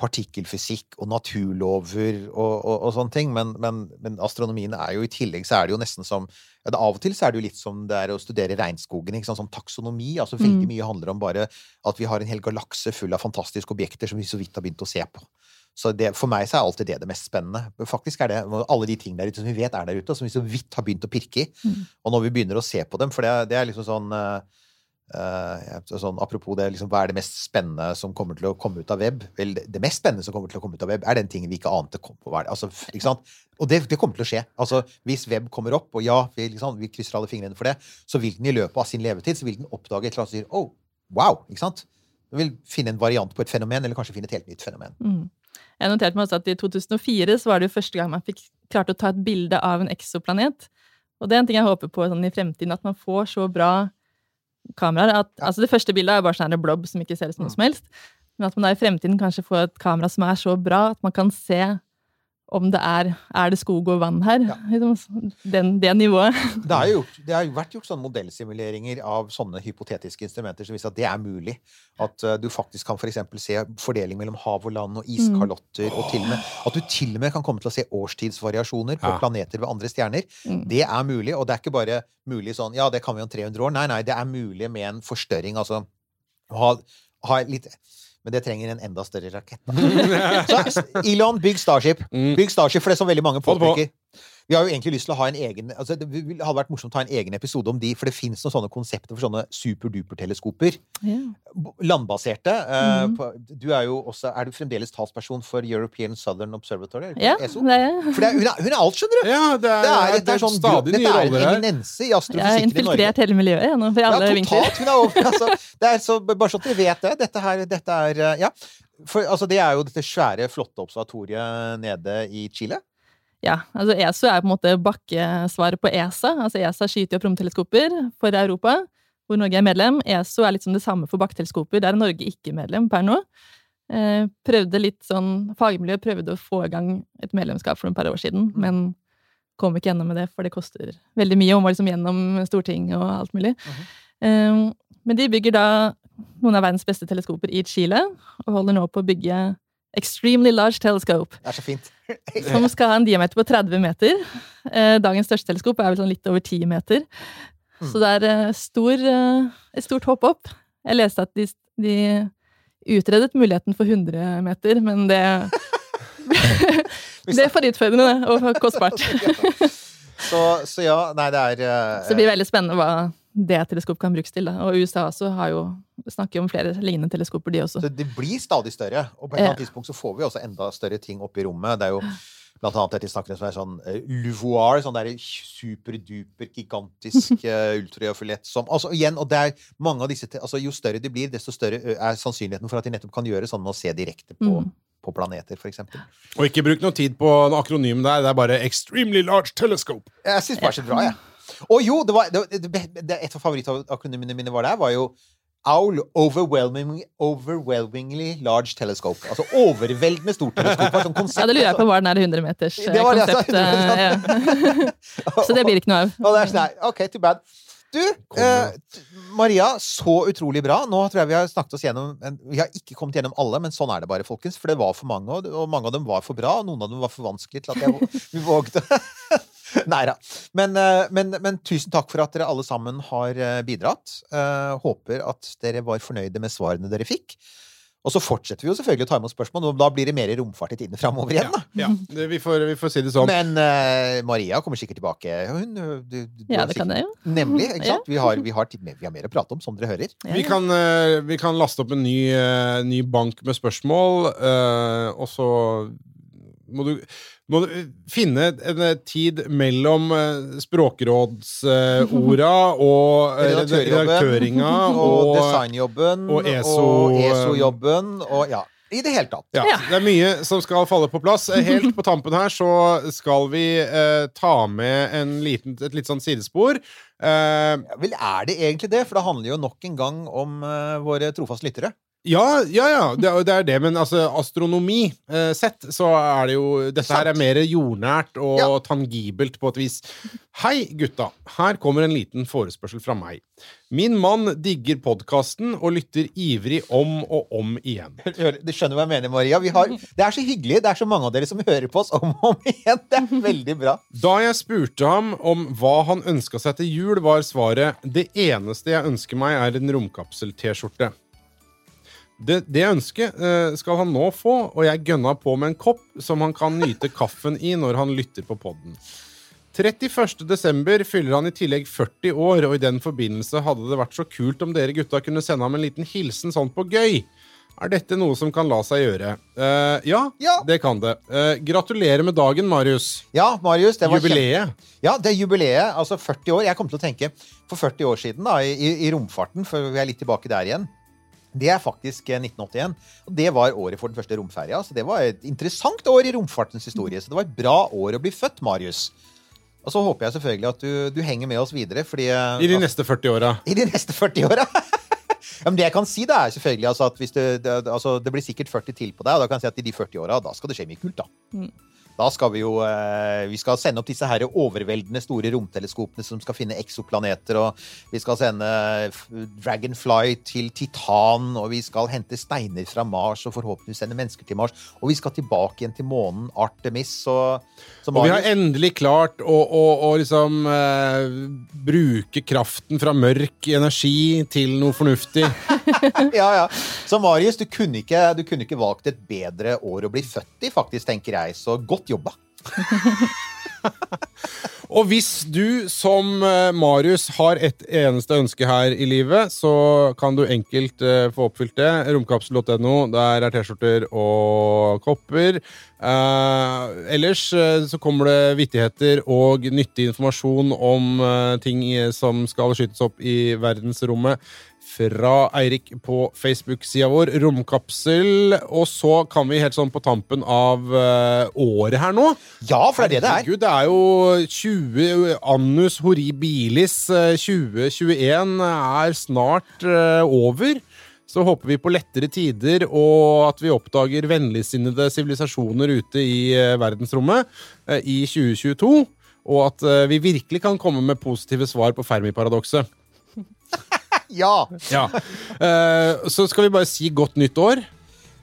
Speaker 6: partikkelfysikk og naturlover og, og, og sånne ting. Men, men, men astronomien er jo i tillegg så er det jo nesten som ja, det, Av og til så er det jo litt som det er å studere regnskogen. ikke sant? Sånn taksonomi. altså Veldig
Speaker 7: Mm.
Speaker 6: mye handler om bare at vi har en hel galakse full av fantastiske objekter som vi så vidt har begynt å se på. Så det, For meg så er alltid det det mest spennende. Faktisk er det alle de tingene der ute som vi vet er der ute, og som vi så vidt har begynt å pirke i.
Speaker 7: Mm.
Speaker 6: Og når vi begynner å se på dem, for det, det er liksom sånn uh, sånn, Apropos det, liksom, hva er det mest spennende som kommer til å komme ut av web? Vel, det, mest spennende som kommer til å komme ut av web, er den tingen vi ikke ante kom på. Altså? Og det, det kommer til å skje. Altså, hvis web kommer opp, og ja, vi, liksom, vi krysser alle fingrene for det, så vil den i løpet av sin levetid så vil den oppdage et eller annet som sier oh, wow! ikke sant? Den vil finne en variant på et fenomen, eller kanskje finne et helt nytt fenomen.
Speaker 7: mm. Jeg noterte meg også at i 2004 så var det jo første gang man fikk klart å ta et bilde av en eksoplanet. Og det er en ting jeg håper på sånn i fremtiden, at man får så bra kameraer. At, Altså Det første bildet er jo bare sånn blob som ikke ser ut som noe som helst. Men at man da i fremtiden kanskje får et kamera som er så bra at man kan se om det er Er det skog og vann her? Liksom, Den, det nivået.
Speaker 6: Det, er jo gjort, det har jo vært gjort sånne modellsimuleringer av sånne hypotetiske instrumenter som viser at det er mulig. At uh, du faktisk kan for se fordeling mellom hav og land og iskalotter. Og til og med, at du til og med kan komme til å se årstidsvariasjoner på
Speaker 5: Ja.
Speaker 6: planeter ved andre stjerner.
Speaker 7: Mm.
Speaker 6: Det er mulig, og det er ikke bare mulig sånn Ja, det kan vi om 300 år. Nei, nei, det er mulig med en forstørring. Altså ha, ha litt Men det trenger en enda større rakett. Så Elon, bygg Starship.
Speaker 5: Mm.
Speaker 6: Bygg Starship, for det er som veldig mange påpeker. Vi har jo egentlig lyst til å ha en egen altså Det hadde vært morsomt å ha en egen episode om de, for det fins noen sånne konsepter for sånne superduper-teleskoper.
Speaker 7: Ja.
Speaker 6: Landbaserte. eh,
Speaker 7: Mhm.
Speaker 6: du er jo også Er du fremdeles talsperson for European Southern Observatory?
Speaker 7: ja,
Speaker 6: ESO?
Speaker 7: det er
Speaker 6: For det er, hun, er, hun er alt, skjønner du!
Speaker 5: Ja, det er,
Speaker 6: Det er,
Speaker 5: det
Speaker 6: det er, sånn,
Speaker 5: stadig
Speaker 6: dette er en
Speaker 5: roller
Speaker 6: eminense i astrofysikken i Norge.
Speaker 7: infiltrert hele miljøet jeg, nå, fra
Speaker 6: Ja,
Speaker 7: alle vinkler.
Speaker 6: totalt. Hun er over, altså, det er så, bare sånn at dere vet det. Dette her, dette er eh, Ja. For altså, det er jo dette svære, flotte observatoriet nede i Chile.
Speaker 7: Ja, altså ESO er på en måte bakkesvaret på ESA. Altså ESA skyter jo opp romteleskoper for Europa, hvor Norge er medlem. ESO er litt som det samme for bakketeleskoper. Der er Norge ikke medlem per nå. Eh, prøvde litt sånn, Fagmiljøet prøvde å få i gang et medlemskap for et par år siden, men kom ikke gjennom med det, for det koster veldig mye og må liksom gjennom Stortinget og alt mulig. Eh, men de bygger da noen av verdens beste teleskoper i Chile, og holder nå på å bygge Extremely Large Telescope
Speaker 6: Det er så fint.
Speaker 7: som skal ha en diameter på 30 meter. Eh, Dagens største teleskop er vel sånn litt over 10 meter. Så det er eh, stor, eh, et stort hopp opp. Jeg leste at de, de utredet muligheten for 100 meter, men det Det er for utfordrende og kostbart.
Speaker 6: Så, så ja, nei, det er uh,
Speaker 7: Så det blir veldig spennende hva det teleskop kan brukes til. Da. Og USA også har jo snakker jo om flere lignende teleskoper, de også.
Speaker 6: Så det blir stadig større. Og på et eller annet tidspunkt så får vi også enda større ting oppe i rommet. Det er jo blant annet dette snakker som er sånn uh, Luvoir, sånn derre superduper gigantisk uh, ultrafiolett som Altså igjen, og det er mange av disse altså Jo større de blir, desto større er sannsynligheten for at de nettopp kan gjøre sånn med å se direkte på,
Speaker 7: Mm.
Speaker 6: på planeter, for eksempel.
Speaker 5: Og ikke bruk noe tid på en akronym der. Det er bare Extremely Large Telescope.
Speaker 6: Jeg syns bare så bra, jeg. Og jo, det var, det, det, det, et av favorittakronymene mine var der, var jo OWL, overwhelming, Overwhelmingly Large Telescope. Altså overveldende stort teleskop. var Sånn konsept.
Speaker 7: Ja, det lurer jeg på hva den er 100 meters eh,
Speaker 6: Det var det jeg sa,
Speaker 7: konsept. eh, ja. Så det blir ikke noe av.
Speaker 6: Og det er sånn OK, too bad. Du, eh, Maria, så utrolig bra. Nå tror jeg vi har snakket oss gjennom Vi har ikke kommet gjennom alle, men sånn er det bare, folkens. For det var for mange, og mange av dem var for bra, og noen av dem var for vanskelig til at jeg vi vågde. Nei da. Men, eh, men, men tusen takk for at dere alle sammen har eh, bidratt. Eh, håper at dere var fornøyde med svarene dere fikk. Og så fortsetter vi jo selvfølgelig å ta imot spørsmål, og da blir det mer romfart i tiden framover igjen. da.
Speaker 5: Ja, ja. vi, får, vi får si det sånn.
Speaker 6: Men uh, Maria kommer sikkert tilbake. Hun, du, du, du
Speaker 7: Ja, det kan jeg jo.
Speaker 6: Nemlig. ikke
Speaker 7: Ja.
Speaker 6: sant? Vi har, vi, har, tid- vi har mer å prate om, som dere hører.
Speaker 7: Ja,
Speaker 5: Vi kan, uh, vi kan laste opp en ny, uh, ny bank med spørsmål, eh, og så må du, må du finne en eh, tid mellom uh, språkrådsorda og eh, redaktøringa
Speaker 6: Og,
Speaker 5: og
Speaker 6: designjobben.
Speaker 5: og ESO,
Speaker 6: og ESO-jobben. Og ja, i det hele tatt.
Speaker 5: ja. Det er mye som skal falle på plass. Eh, Helt på tampen her så skal vi eh, ta med en liten, et litt sånn sidespor. Eh,
Speaker 6: Ja, Vel, er det egentlig det? For det handler jo nok en gang om eh, våre trofaste lyttere.
Speaker 5: Ja, ja, ja, det, det er det, men altså, astronomi eh, sett, så er det jo Dette her er mer jordnært og
Speaker 6: Ja.
Speaker 5: tangibelt på et vis. Hei, gutta. Her kommer en liten forespørsel fra meg. Min mann digger podkasten og lytter ivrig om og om igjen.
Speaker 6: Du skjønner hva jeg mener, Maria? Vi har, det er så hyggelig. Det er så mange av dere som hører på oss om og om igjen. Det er veldig bra.
Speaker 5: Da jeg spurte ham om hva han ønska seg til jul, var svaret det eneste jeg ønsker meg, er en romkapsel-T-skjorte. Det, det ønsket eh, skal han nå få, og jeg gønna på med en kopp som han kan nyte kaffen i når han lytter på podden. 31. desember fyller han i tillegg 40 år, og i den forbindelse hadde det vært så kult om dere gutta kunne sende ham en liten hilsen sånn på gøy. Er dette noe som kan la seg gjøre? Uh, ja,
Speaker 6: Ja.
Speaker 5: det kan det. Uh, gratulerer med dagen, Marius.
Speaker 6: Ja, Marius, det var Jubileet.
Speaker 5: Jubileet.
Speaker 6: Ja, det er jubileet. Altså 40 år. Jeg kom til å tenke for 40 år siden, da, i, i romfarten, for vi er litt tilbake der igjen. Det er faktisk eh, 1981. Og det var året for den første romferja. Så det var et interessant år i romfartens historie. Så det var et bra år å bli født, Marius. Og så håper jeg selvfølgelig at du, du henger med oss videre, fordi eh,
Speaker 5: I de neste 40 åra.
Speaker 6: i de neste 40 åra. ja, men det jeg kan si, da, er selvfølgelig altså, at hvis det, det, altså, det blir sikkert 40 til på deg, og da kan jeg si at i de 40 åra, da skal det skje mye kult, da.
Speaker 7: Mm.
Speaker 6: Da skal vi jo eh, Vi skal sende opp disse her overveldende store romteleskopene som skal finne eksoplaneter, og vi skal sende Dragonfly til Titan, og vi skal hente steiner fra Mars, og forhåpentligvis sende mennesker til Mars, og vi skal tilbake igjen til månen, Artemis, og
Speaker 5: Og vi har endelig klart å, å, å liksom eh, bruke kraften fra mørk energi til noe fornuftig.
Speaker 6: ja, ja. Så Marius, du kunne, ikke, du kunne ikke valgt et bedre år å bli født i, faktisk, tenker jeg. Så godt jobba.
Speaker 5: Og hvis du, som eh, Marius, har et eneste ønske her i livet, så kan du enkelt uh, få oppfylt det. Romkapsel.no. Der er T-skjorter og kopper. Uh, ellers uh, så kommer det vittigheter og nyttig informasjon om ting som skal skytes opp i verdensrommet fra Eirik på Facebook-sida vår, Romkapsel. Og så kan vi helt sånn på tampen av eh, året her nå
Speaker 6: Ja, for det er det det er.
Speaker 5: Herregud, det er jo 20 Annus horribilis eh, 2021 er snart eh, over. Så håper vi på lettere tider, og at vi oppdager vennligsinnede sivilisasjoner ute i eh, verdensrommet eh, i 2022. Og at eh, vi virkelig kan komme med positive svar på Fermi-paradokset.
Speaker 6: Ja!
Speaker 5: Ja. Eh, så skal vi bare si godt nytt år.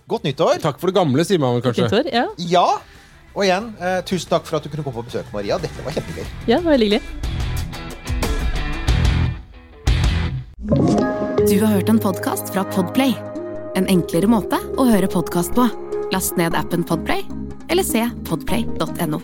Speaker 6: Godt nyttår.
Speaker 5: Takk for det gamle, sier man vel kanskje.
Speaker 7: Fint år. Ja.
Speaker 6: Ja. Og igjen, eh, tusen takk for at du kunne komme på besøk, Maria. Dette var kjempegøy.
Speaker 7: ja, det var veldig hyggelig.
Speaker 1: Du har hørt en podkast fra Podplay. En enklere måte å høre podkast på. Last ned appen Podplay, eller se podplay.no.